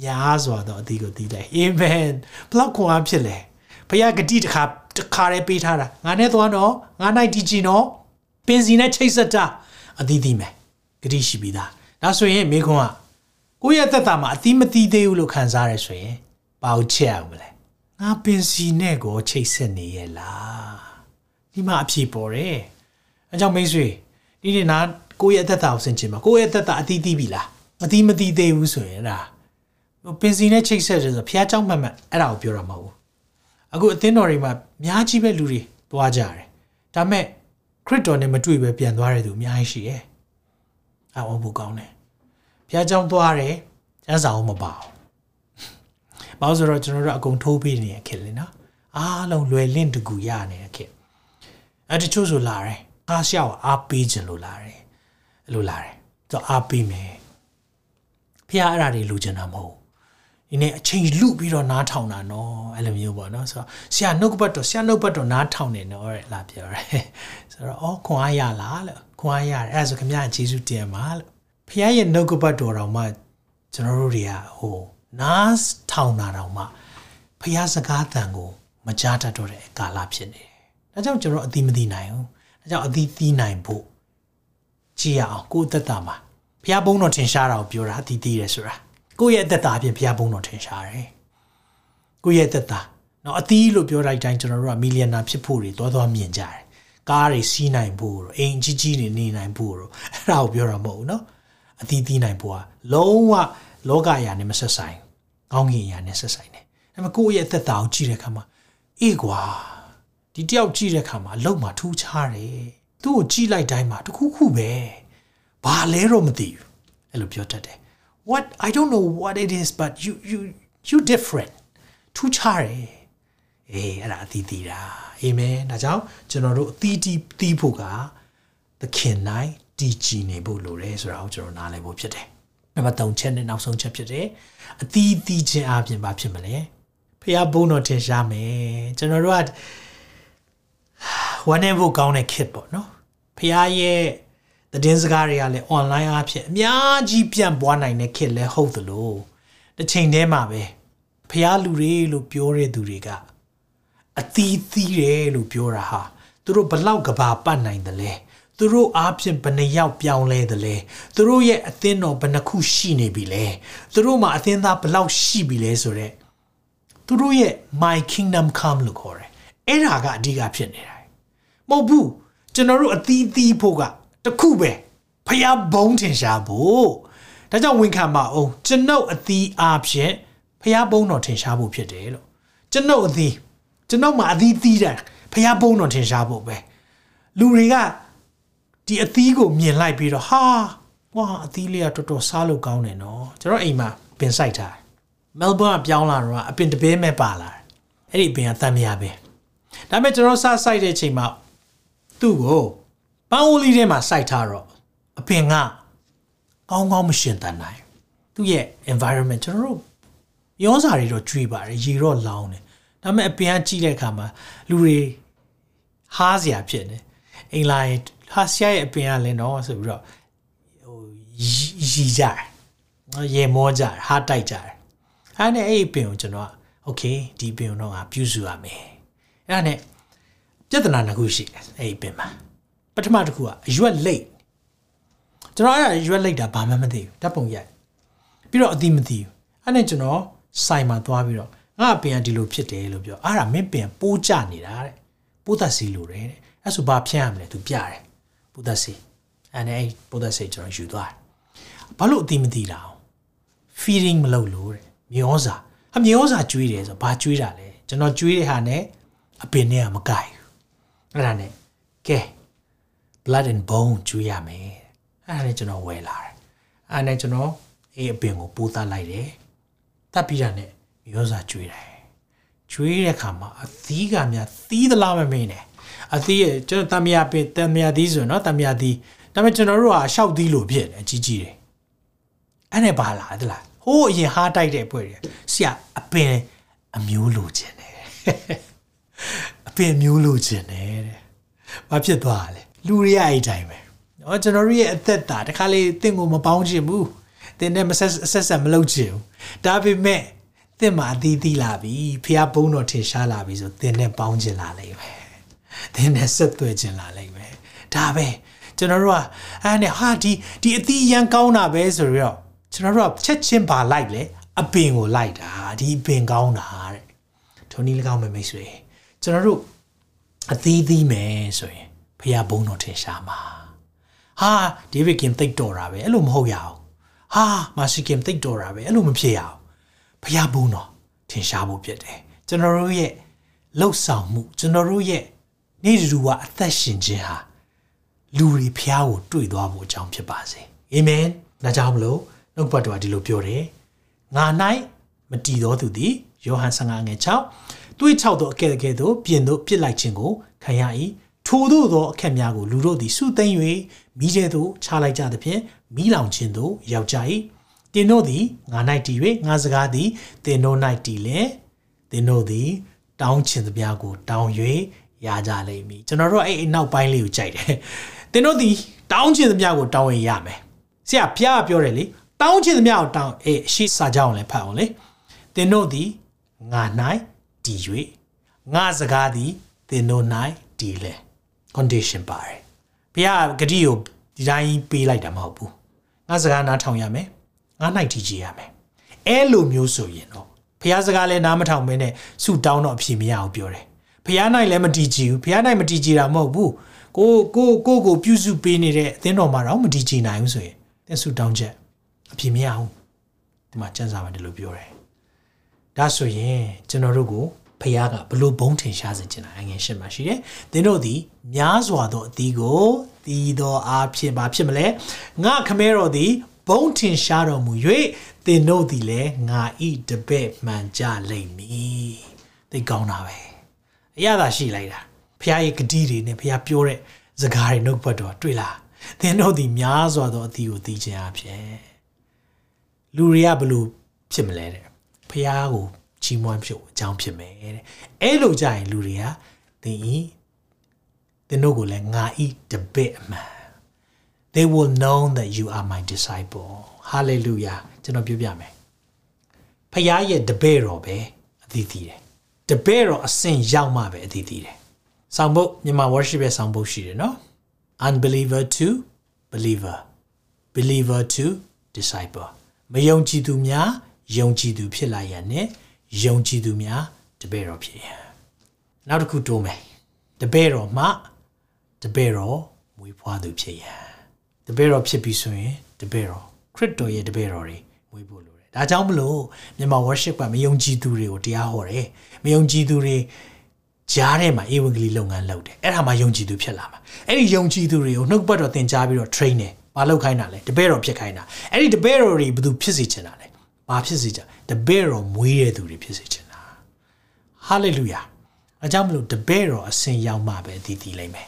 များစွာသောအသီးကိုတည်တယ်အာမင်ဘလောက်ခွန်အားဖြစ်လဲဘုရားဂတိတစ်ခါတစ်ခါတည်းပေးထားတာငါနဲ့သွားတော့ငါ၌တည်ကြည်နော် ပင်စီနဲ့ချိတ်ဆက်တာအသီးသီးမယ်ဂတိရှိပြီးသားဒါဆိုရင်မိခွန်းကကိုယ့်ရဲ့သက်တာမှာအသီးမသီးသေးဘူးလို့ခံစားရဆိုရင်ဘာလို့ချက်အောင်မလဲငါပင်စီနဲ့ကိုချိတ်ဆက်နေရဲ့လားဒီမှာအဖြေပေါ်တယ်အဲကြောင့်မိတ်ဆွေဒီနေ့နာကိုယ့်ရဲ့အသက်တာကိုဆင်ခြင်ပါကိုယ့်ရဲ့အသက်တာအသီးသီးပြီလားအသီးမသီးသေးဘူးဆိုရင်ဒါပင်စီနဲ့ချိတ်ဆက်တယ်ဆိုဖះเจ้าမှတ်မှတ်အဲ့ဒါကိုပြောတာမဟုတ်ဘူးအခုအသင်းတော်တွေမှာအများကြီးပဲလူတွေသွားကြတယ်ဒါမဲ့ ခရစ်တော်နဲ့မတွေ့ပဲပြန်သွားတဲ့သူအများကြီးရှိရဲ့အဝဘူကောင်းတယ်ဘုရားကျောင်းသွားတယ်ကျမ်းစာအောင်မပါဘူးဘာလို့ဆိုတော့ကျွန်တော်တို့အကုန်ထိုးပေးနေရခင်လေနော်အားလုံးလွယ်လင့်တကူရနေတဲ့ခင်အဲတချို့ဆိုလာတယ်အားရှောက်အားပေးခြင်းလို့လာတယ်အဲ့လိုလာတယ်တော့အားပေးမယ်ဖះအဲ့ဒါတွေလူကျင်တာမဟုတ်ဒီနေ့အချိန်လူပြီးတော့နားထောင်တာနော်အဲ့လိုမျိုးပေါ့နော်ဆိုတော့ဆရာနှုတ်ဘတ်တော်ဆရာနှုတ်ဘတ်တော်နားထောင်နေနော်တဲ့လာပြောရဲ ဆိုတော့အော်ခွန်အားရလားလို့ခွန်အားရတယ်အဲ့ဒါဆိုခင်ဗျာဂျေစုတင်ပါလို့ဖခင်ရဲ့နှုတ်ဘတ်တော်တော်မှကျွန်တော်တို့တွေကဟိုနားထောင်တာတော့မှဖခင်စကားတန်ကိုမကြားတတ်တော့တဲ့ကာလဖြစ်နေတယ်ဒါကြောင့်ကျွန်တော်အတိမသိနိုင်ဘူးဒါကြောင့်အတိသိနိုင်ဖို့ကြည့်ရအောင်ကိုယ်သက်တာမှာဖခင်ဘုန်းတော်ထင်ရှားတာကိုပြောတာအတိသိတယ်ဆိုတာကိုယ့်ရဲ့သက်တာအပြင်ဖခင်ဘုန်းတော်ထင်ရှားတယ်ကိုယ့်ရဲ့သက်တာနော်အသီးလို့ပြောလိုက်တိုင်းကျွန်တော်တို့ကမီလီယံနာဖြစ်ဖို့တွေတော်တော်မြင်ကြတယ် ကားတွေစီးနိုင်ဖို့တော့အိမ်ကြီးကြီးနေနေနိုင်ဖို့တော့အဲ့ဒါကိုပြောတာမဟုတ်ဘူးနော်အသီးသီးနိုင်ဖို့ကလုံးဝလောကအရာနဲ့မဆက်ဆိုင်ကောင်းကင်အရာနဲ့ဆက်ဆိုင်တယ်ဒါပေမဲ့ကိုယ့်ရဲ့သက်တာကိုကြည့်တဲ့အခါမှာအေးကွာဒီတယောက်ကြည့်တဲ့အခါမှာအလုံးမှာထူးခြားတယ်သူ့ကိုကြည့်လိုက်တိုင်းမှာတခုခုပဲဘာလဲတော့မသိဘူးအဲ့လိုပြောတတ်တယ် what i don't know what it is but you you you different ထူးခြားတယ် အေးအဲ့ဒါအသီးသီးတာအာမင်ဒါကြောင့်ကျွန်တော်တို့အသီးတီးသီးဖို့ကသခင်နိုင်တည်ကြည်နေဖို့လိုတယ်ဆိုတာကိုကျွန်တော်နားလည်ဖို့ဖြစ်တယ်နံပါတ်3ချက်နဲ့နောက်ဆုံးချက်ဖြစ်တယ်အသီးသီးခြင်းအပြင်ဘာဖြစ်မလဲဖះဘုန်းတော်ထင်ရှားမယ်ကျွန်တော်တို့ကဝမ်းနေဖို့ကောင်းတဲ့ kit ပေါ့နော်ဖះရဲ့သတင်းစကားတွေကလည်း online အဖြစ်အများကြီးပြန့်ပွားနိုင်တဲ့ kit လည်းဟုတ်သလိုတစ်ချိန်တည်းမှာပဲဖះလူတွေလို့ပြောတဲ့သူတွေက အသီးသီးတယ်လို့ပြောတာဟာသူတို့ဘလောက်ကဘာပတ်နိုင်တယ်လဲသူတို့အားဖြင့်ဘယ်နှယောက်ပြောင်းလဲတယ်လဲသူတို့ရဲ့အသင်းတော်ဘယ်နှခုရှိနေပြီလဲသူတို့မှာအသင်းသားဘလောက်ရှိပြီလဲဆိုတော့သူတို့ရဲ့ my kingdom come လို့ခေါ်တယ်အဲ့ဒါကအဓိကဖြစ်နေတာမဟုတ်ဘူးကျွန်တော်တို့အသီးသီးဖို့ကတခုပဲဖျားဘုံထင်ရှားဖို့ဒါကြောင့်ဝန်ခံပါအောင်ကျွန်ုပ်အသီးအားဖြင့်ဖျားဘုံတော်ထင်ရှားဖို့ဖြစ်တယ်လို့ကျွန်ုပ်အသီး ကျွန်တော်မှအသီးသီးတယ်ဖျားဘုံတော်ထင်ရှားဖို့ပဲလူတွေကဒီအသီးကိုမြင်လိုက်ပြီးတော့ဟာဝါအသီးလေးကတော်တော်စားလို့ကောင်းတယ်နော်ကျွန်တော်အိမ်မှာပင်ဆိုင်ထားမဲလ်ဘွန်းကပြောင်းလာတော့အပင်တပေးမဲ့ပါလာအဲ့ဒီပင်ကတမ်းမရပဲဒါပေမဲ့ကျွန်တော်စားဆိုင်တဲ့ချိန်မှာသူ့ကိုပန်းအိုးလေးထဲမှာစိုက်ထားတော့အပင်ကကောင်းကောင်းမရှင်တန်နိုင်သူ့ရဲ့ environment ကျွန်တော်တို့ရောစာတွေတော့ကျွေးပါတယ်ရေတော့လောင်းတယ် ဒါပေမဲ့အပင်ကကြည့်တဲ့အခါမှာလူတွေဟားစရာဖြစ်နေအိမ်လာရင်ဟာဆရာရဲ့အပင်ကလည်းတော့ဆိုပြီးတော့ဟိုရီကြတယ်ရေမောကြတယ်ဟားတိုက်ကြတယ်အဲ့နဲ့အဲ့ဒီပင်ကိုကျွန်တော်ကโอเคဒီပင်ကိုတော့ငါပြုစုရမယ်အဲ့ဒါနဲ့ပြဿနာတစ်ခုရှိတယ်အဲ့ဒီပင်မှာပထမတစ်ခုကအရွက်လိတ်ကျွန်တော်အဲ့ဒါရွက်လိတ်တာဘာမှမသိဘူးဓာတ်ပုံရိုက်ပြီးတော့အတိမသိဘူးအဲ့နဲ့ကျွန်တော်စိုင်မှာသွားပြီးတော့ ငါအပင်ကဒီလိုဖြစ်တယ်လို့ပြောအဲ့ဒါမင်းပင်ပိုးကြနေတာတဲ့ပိုးသက်စီလိုတယ်တဲ့အဲ့ဆိုဘာဖြန့်ရမလဲသူပြတယ်ပိုးသက်စီအဲ့နဲ့အဲ့ပိုးသက်စီကျွန်တော်ယူသွားတယ်ဘာလို့အတိမသိတာအောင် feeding မလုပ်လို့တဲ့မျောစာအမျောစာကျွေးတယ်ဆိုဘာကျွေးတာလဲကျွန်တော်ကျွေးတဲ့ဟာနဲ့အပင်နဲ့ကမကိုက်ဘူးအဲ့ဒါနဲ့ကဲ blood and bone ကျွေးရမယ်အဲ့ဒါနဲ့ကျွန်တော်ဝယ်လာတယ်အဲ့ဒါနဲ့ကျွန်တော်အေးအပင်ကိုပိုးသတ်လိုက်တယ်တတ်ပြီးတာနဲ့ ရောစာကျွေးတယ်ကျွေးတဲ့အခါမှာအသီးကများသီးသလားမမင်းနဲ့အသီးရဲ့ကျွန်တော်တမယာပင်တမယာသီးဆိုရင်နော်တမယာသီးဒါပေမဲ့ကျွန်တော်တို့ကရှောက်သီးလို့ဖြစ်တယ်အကြီးကြီးတယ်အဲ့နဲ့ပါလာသလားဟိုးအရင်ဟားတိုက်တဲ့ပွဲတွေဆရာအပင်အမျိုးလိုချင်တယ်အပင်မျိုးလိုချင်တယ်တဲ့ဘာဖြစ်သွားလဲလူတွေအဲ့အတိုင်းပဲနော်ကျွန်တော်တို့ရဲ့အသက်တာတခါလေတင့်ကိုမပေါင်းချင်ဘူးတင်နဲ့မဆက်ဆက်ဆက်မလုပ်ချင်ဘူးဒါပေမဲ့ တင့်မှာအသီးသီးလာပြီဖះဘုံတော်ထင်ရှားလာပြီဆိုတင်းနဲ့ပေါင်းချင်လာလိမ့်မယ်တင်းနဲ့ဆက်သွဲချင်လာလိမ့်မယ်ဒါပဲကျွန်တော်တို့ကအဲ့နဲ့ဟာဒီဒီအသီးရန်ကောင်းတာပဲဆိုတော့ကျွန်တော်တို့ကချက်ချင်းပါလိုက်လေအပင်ကိုလိုက်တာဒီပင်ကောင်းတာတဲ့ထုံနီး၎င်းမယ်မိတ်ဆွေကျွန်တော်တို့အသီးသီးမယ်ဆိုရင်ဖះဘုံတော်ထင်ရှားမှာဟာဒေးဗစ်ကင်သိတ်တော်တာပဲအဲ့လိုမဟုတ်ရအောင်ဟာမာရှိကင်သိတ်တော်တာပဲအဲ့လိုမဖြစ်ရအောင် ဖះဘုံတော်ထင်ရှားဖို့ဖြစ်တယ်ကျွန်တော်တို့ရဲ့လှုပ်ဆောင်မှုကျွန်တော်တို့ရဲ့နေ့တူဝအသက်ရှင်ခြင်းဟာလူတွေဖះကိုတွေ့သွားဖို့အကြောင်းဖြစ်ပါစေအာမင်ဒါကြောင့်မလို့နှုတ်ပတ်တော်ဒီလိုပြောတယ်ငါ၌မတည်သောသူသည်ယောဟန်15ငယ်6တွေးချောက်သောအကဲ့အကဲ့သို့ပြင်သို့ပြစ်လိုက်ခြင်းကိုခံရ၏ထိုသို့သောအခက်များကိုလူတို့သည်စုသိမ့်၍မိကျဲသို့ချလိုက်ကြသဖြင့်မိလောင်ခြင်းသို့ရောက်ကြ၏ တင်တို့သည်ငါ၌တည်၍ငါစကားသည်တင်တို့၌တည်လေတင်တို့သည် တောင်းချင်သမျှကို တောင်း၍ရကြလိမ့်မည်ကျွန်တော်တို့အဲ့အနောက်ပိုင်းလေးကိုကြိုက်တယ်တင်တို့သည်တောင်းချင်သမျှကိုတောင်းရင်ရမယ်ဆရာဖျားပြောတယ်လေတောင်းချင်သမျှကိုတောင်းအေးရှေ့စာကြောင်းလည်းဖတ်အောင်လေတင်တို့သည်ငါ၌တည်၍ငါစကားသည်တင်တို့၌တည်လေ condition ပါတယ်ဘုရားဂတိကိုဒီတိုင်းပေးလိုက်တာမဟုတ်ဘူးငါစကားနားထောင်ရမယ် ငါ၌တည်ကြည်ရမယ်အဲ့လိုမျိုးဆိုရင်တော့ဘုရားစကားလည်းနားမထောင်မင်းနဲ့ဆုတောင်းတော့အဖြေမရအောင်ပြောတယ်ဘုရား၌လည်းမတည်ကြည်ဘူးဘုရား၌မတည်ကြည်တာမဟုတ်ဘူးကိုကိုကိုကိုပြုစုပေးနေတဲ့အသင်းတော်မှာတော့မတည်ကြည်နိုင်ဘူးဆိုရင်သင်ဆုတောင်းချက်အဖြေမရဘူးဒီမှာစံစာမှာဒီလိုပြောတယ်ဒါဆိုရင်ကျွန်တော်တို့ကိုဖះကဘလို့ဘုံထင်ရှားစေချင်တာအငယ်ရှင်းမှာရှိတယ်။သင်တို့သည်များစွာသောအသီးကိုသီးသောအားဖြင့်ဘာဖြစ်မလဲ။ငါခမဲတော်သည် ဘုံထင်ရှားတော်မူ၍သင်တို့သည်လည်းငါဤတပည့်မှန်ကြလိမ့်မည်။သိကောင်းတာပဲ။အရသာရှိလိုက်တာ။ဖះရဲ့ဂတိတွေနဲ့ဖះပြောတဲ့စကားတွေနှုတ်ပတ်တော်တွေ့လား။သင်တို့သည်များစွာသောအသီးကိုသီးခြင်းအဖြစ်လူတွေကဘလို့ဖြစ်မလဲတဲ့။ဖះကိုချီးမွမ်းဖြုတ်အကြောင်းဖြစ်မယ်တဲ့အဲ့လိုကြရင်လူတွေကသင်ဤသင်တို့ကိုလည်းငါဤတပည့်အမှန် they will know that you are my disciple hallelujah ကျွန်တော်ပြောပြမယ်ဖခင်ရဲ့တပည့်တော်ပဲအသီးသီးတယ်တပည့်တော်အဆင့်ရောက်မှပဲအသီးသီးတယ်ဆောင်းဖို့မြန်မာ worship ရဲ့ဆောင်းဖို့ရှိတယ်နော် unbeliever to believer believer to disciple မယုံကြည်သူများယုံကြည်သူဖြစ်လာရန်နဲ့ယုံကြည်သူများတပည့်တော်ဖြစ်ရန်နောက်တစ်ခုတိုးမယ်တပည့်တော်မှတပည့်တော်မွေးဖွားသူဖြစ်ရန် တပည့်တော်ဖြစ်ပြီဆိုရင်တပည့်တော်ခရစ်တော်ရဲ့တပည့်တော်တွေမွေးဖို့လိုတယ်ဒါကြောင့်မလို့မြန်မာ worship ကမယုံကြည်သူတွေကိုတရားဟောတယ်မယုံကြည်သူတွေကြားထဲမှာဧဝံဂေလိလုပ်ငန်းလုပ်တယ်အဲ့ဒါမှယုံကြည်သူဖြစ်လာမှာအဲ့ဒီယုံကြည်သူတွေကိုနှုတ်ပတ်တော်သင်ကြားပြီးတော့ train တယ်ဘာလုပ်ခိုင်းတာလဲတပည့်တော်ဖြစ်ခိုင်းတာအဲ့ဒီတပည့်တော်တွေဘယ်သူဖြစ်စေချင်တာလဲဘာဖြစ်စေချင်တပည့်တော်မွေးတဲ့သူတွေဖြစ်စေချင်တာဟာလေလုယာအကြောင်းမလို့တပည့်တော်အစဉ်ရောက်မှပဲတည်တည်လိမ့်မယ်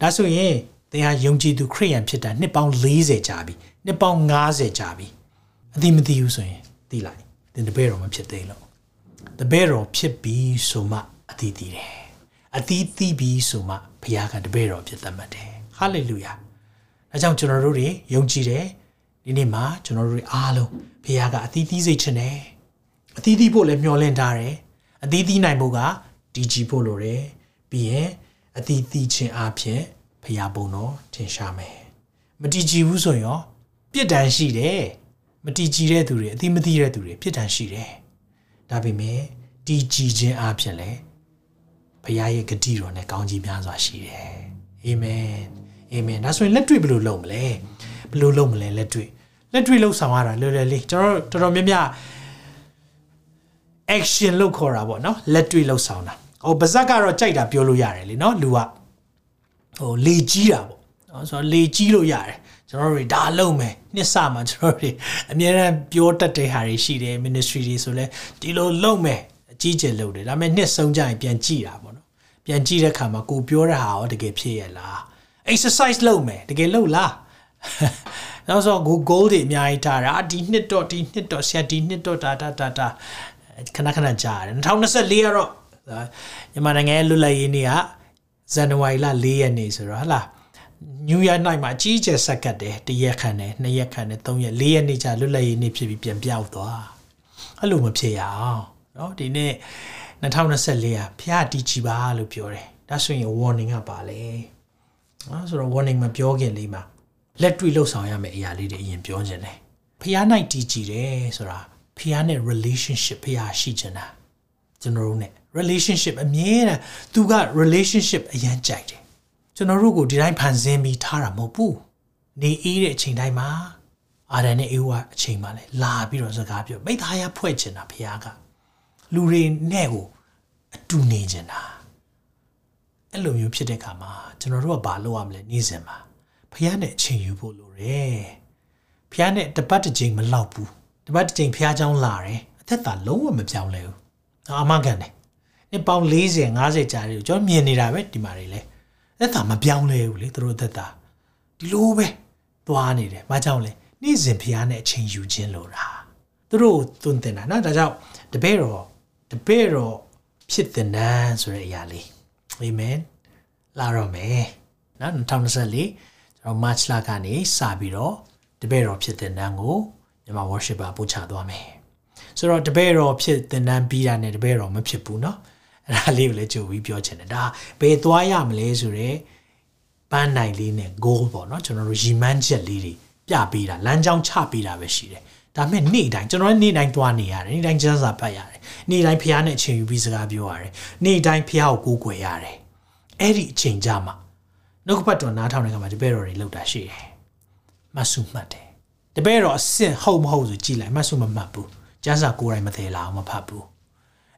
ဒါဆိုရင် သင်ဟာယုံကြည်သူခရိယန်ဖြစ်တာနှစ်ပေါင်း40ကြာပြီနှစ်ပေါင်း90ကြာပြီအတိမသိဘူးဆိုရင်သိလိုက်သင်တပည့်တော်မဖြစ်သေးလို့တပည့်တော်ဖြစ်ပြီးဆိုမှအတိတည်တယ်အတိတည်ပြီးဆိုမှဘုရားကတပည့်တော်ဖြစ်သတ်မှတ်တယ်ဟာလေလုယာအဲကြောင့်ကျွန်တော်တို့တွေယုံကြည်တယ်ဒီနေ့မှာကျွန်တော်တို့တွေအားလုံးဖခင်ကအသီးသီးစိတ်ချင်တယ်အသီးသီးဖို့လည်းမျှော်လင့်ထားတယ်အသီးသီးနိုင်ဖို့ကဒီကြည်ဖို့လိုတယ်ပြီးရင်အသီးသီးခြင်းအပြင် ဖခင်ပုံတော်ထင်ရှားမယ်မတည်ကြည်ဘူးဆိုရင်ရောပြစ်ဒဏ်ရှိတယ်မတည်ကြည်တဲ့သူတွေအသီးမသိတဲ့သူတွေပြစ်ဒဏ်ရှိတယ်ဒါပေမဲ့တည်ကြည်ခြင်းအပြင်လည်းဖခင်ရဲ့ဂတိတော်နဲ့ကောင်းကြီးများစွာရှိတယ်အာမင်အာမင်ဒါဆိုရင်လက်တွေ့ဘယ်လိုလုပ်မလဲဘယ်လိုလုပ်မလဲလက်တွေ့လက်တွေ့လှုပ်ဆောင်ရတာလွယ်လွယ်လေးကျွန်တော်တော်တော်များများ action လို့ခေါ်တာပေါ့နော်လက်တွေ့လှုပ်ဆောင်တာဟိုပါဇက်ကတော့ကြိုက်တာပြောလို့ရတယ်လေနော်လူက ဟိုလေကြီးတာပေါ့နော်ဆိုတော့လေကြီးလို့ရတယ်ကျွန်တော်တို့ဒါလုံးမယ်နှစ်ဆမှာကျွန်တော်တို့အများအားပြောတတ်တဲ့ဟာတွေရှိတယ် ministry တွေဆိုလဲဒီလိုလုံးမယ်အကြီးကျယ်လုပ်တယ်ဒါပေမဲ့နှစ်ဆုံးကြရင်ပြန်ကြည့်တာပေါ့နော်ပြန်ကြည့်တဲ့အခါမှာကိုပြောတဲ့ဟာရောတကယ်ဖြစ်ရဲ့လား exercise လုပ်မယ်တကယ်လုပ်လားနောက်ဆို Google တွေအများကြီးထားတာဒီနှစ်တော့ဒီနှစ်တော့ဆရာဒီနှစ်တော့ဒါဒါဒါဒါခဏခဏကြားတယ်2024ကတော့မြန်မာနိုင်ငံရဲ့လွတ်လပ်ရေးနေ့က ဇန်နဝါရီလ4ရက်နေ့ဆိုတော့ဟလာ New Year night မှာအကြီးကျယ်ဆက်ကတ်တယ်တရက်ခံတယ်နှစ်ရက်ခံတယ်သုံးရက်လေးရက်နေ့ကျလွတ်လပ်ရေးနေ့ဖြစ်ပြီးပြန်ပြောက်သွားအဲ့လိုမဖြစ်ရအောင်เนาะဒီနေ့2024ကဖျားတီးချီပါလို့ပြောတယ်ဒါဆိုရင် warning ကပါလေနော်ဆိုတော့ warning မပြောခင်လေးမှာလက်တွေ့လှုပ်ဆောင်ရမယ့်အရာလေးတွေအရင်ပြောခြင်းတယ်ဖះ၌တည်ကြည်တယ်ဆိုတာဖះနဲ့ relationship ဖះရှိချင်တာကျွန်တော်တို့ ਨੇ relationship အမြဲတမ်းသူက relationship အရန်ကြိုက်တယ်ကျွန်တော်တို့ကိုဒီတိုင်းဖန်ဆင်းပြီးထားတာမဟုတ်ဘူးနေအေးတဲ့အချိန်တိုင်းမှာအာရန်နဲ့အေဝါအချိန်မှလည်းလာပြီးတော့စကားပြောမိသားရဖွဲ့ချင်တာဖះကလူတွေနဲ့ကိုအတူနေချင်တာအဲ့လိုမျိုးဖြစ်တဲ့အခါမှာကျွန်တော်တို့ကဘာလုပ်ရမလဲနေ့စဉ်မှာဖះနဲ့အချိန်ယူဖို့လိုတယ်ဖះနဲ့တပတ်တစ်ချိန်မလောက်ဘူးတပတ်တစ်ချိန်ဖះเจ้าလာတယ်အသက်သာလုံးဝမပြောင်းလဲဘူးအမှန်ကန်တယ် နှစ်ပေါင်း40 50ကြာတယ်ကျွန်တော်မြင်နေတာပဲဒီမှာတွေလဲအသက်သာမပြောင်းလဲဘူးလေသူတို့အသက်သာဒီလိုပဲသွားနေတယ်ဘာကြောင့်လဲ နေ့စဉ်ဖခင်နဲ့အချိန်ယူခြင်းလို့တာသူတို့သွန်သင်တာနော်ဒါကြောင့်တပည့်တော်တပည့်တော်ဖြစ်တဲ့နန်းဆိုတဲ့အရာလေးအာမင်လာတော့မယ်နော်2024ကျွန်တော် March လကနေစပြီးတော့တပည့်တော်ဖြစ်တဲ့နန်းကိုမြန်မာ worshipper ပို့ချသွားမယ်ဆိုတော့တပည့်တော်ဖြစ်တဲ့နန်းပြီးတာနဲ့တပည့်တော်မဖြစ်ဘူးเนาะ အဲ့ဒါလေးကိုလည်းကြိုပြီးပြောချင်တယ်ဒါဘယ်သွားရမလဲဆိုတော့ပန်းနိုင်လေးနဲ့ goal ပေါ့နော်ကျွန်တော်တို့ရီမန်းချက်လေးတွေပြပေးတာလမ်းကြောင်းချပေးတာပဲရှိတယ်ဒါမဲ့နေ့တိုင်းကျွန်တော်နေ့တိုင်းသွားနေရတယ်နေ့တိုင်းကျန်းစာပတ်ရတယ်နေ့တိုင်းဖះနဲ့အချိန်ယူပြီးစကားပြောရတယ်နေ့တိုင်းဖះကိုကိုးကွယ်ရတယ်အဲ့ဒီအချိန်ကြမှာနှုတ်ကပတ်တော်နားထောင်နေကြမှာတပည့်တော်တွေလောက်တာရှိတယ်မဆုမှတ်တယ်တပည့်တော်အစင်ဟုတ်မဟုတ်ဆိုကြည်လိုက်မဆုမမှတ်ဘူးကျန်းစာကိုယ်တိုင်မသေးလားမဖတ်ဘူး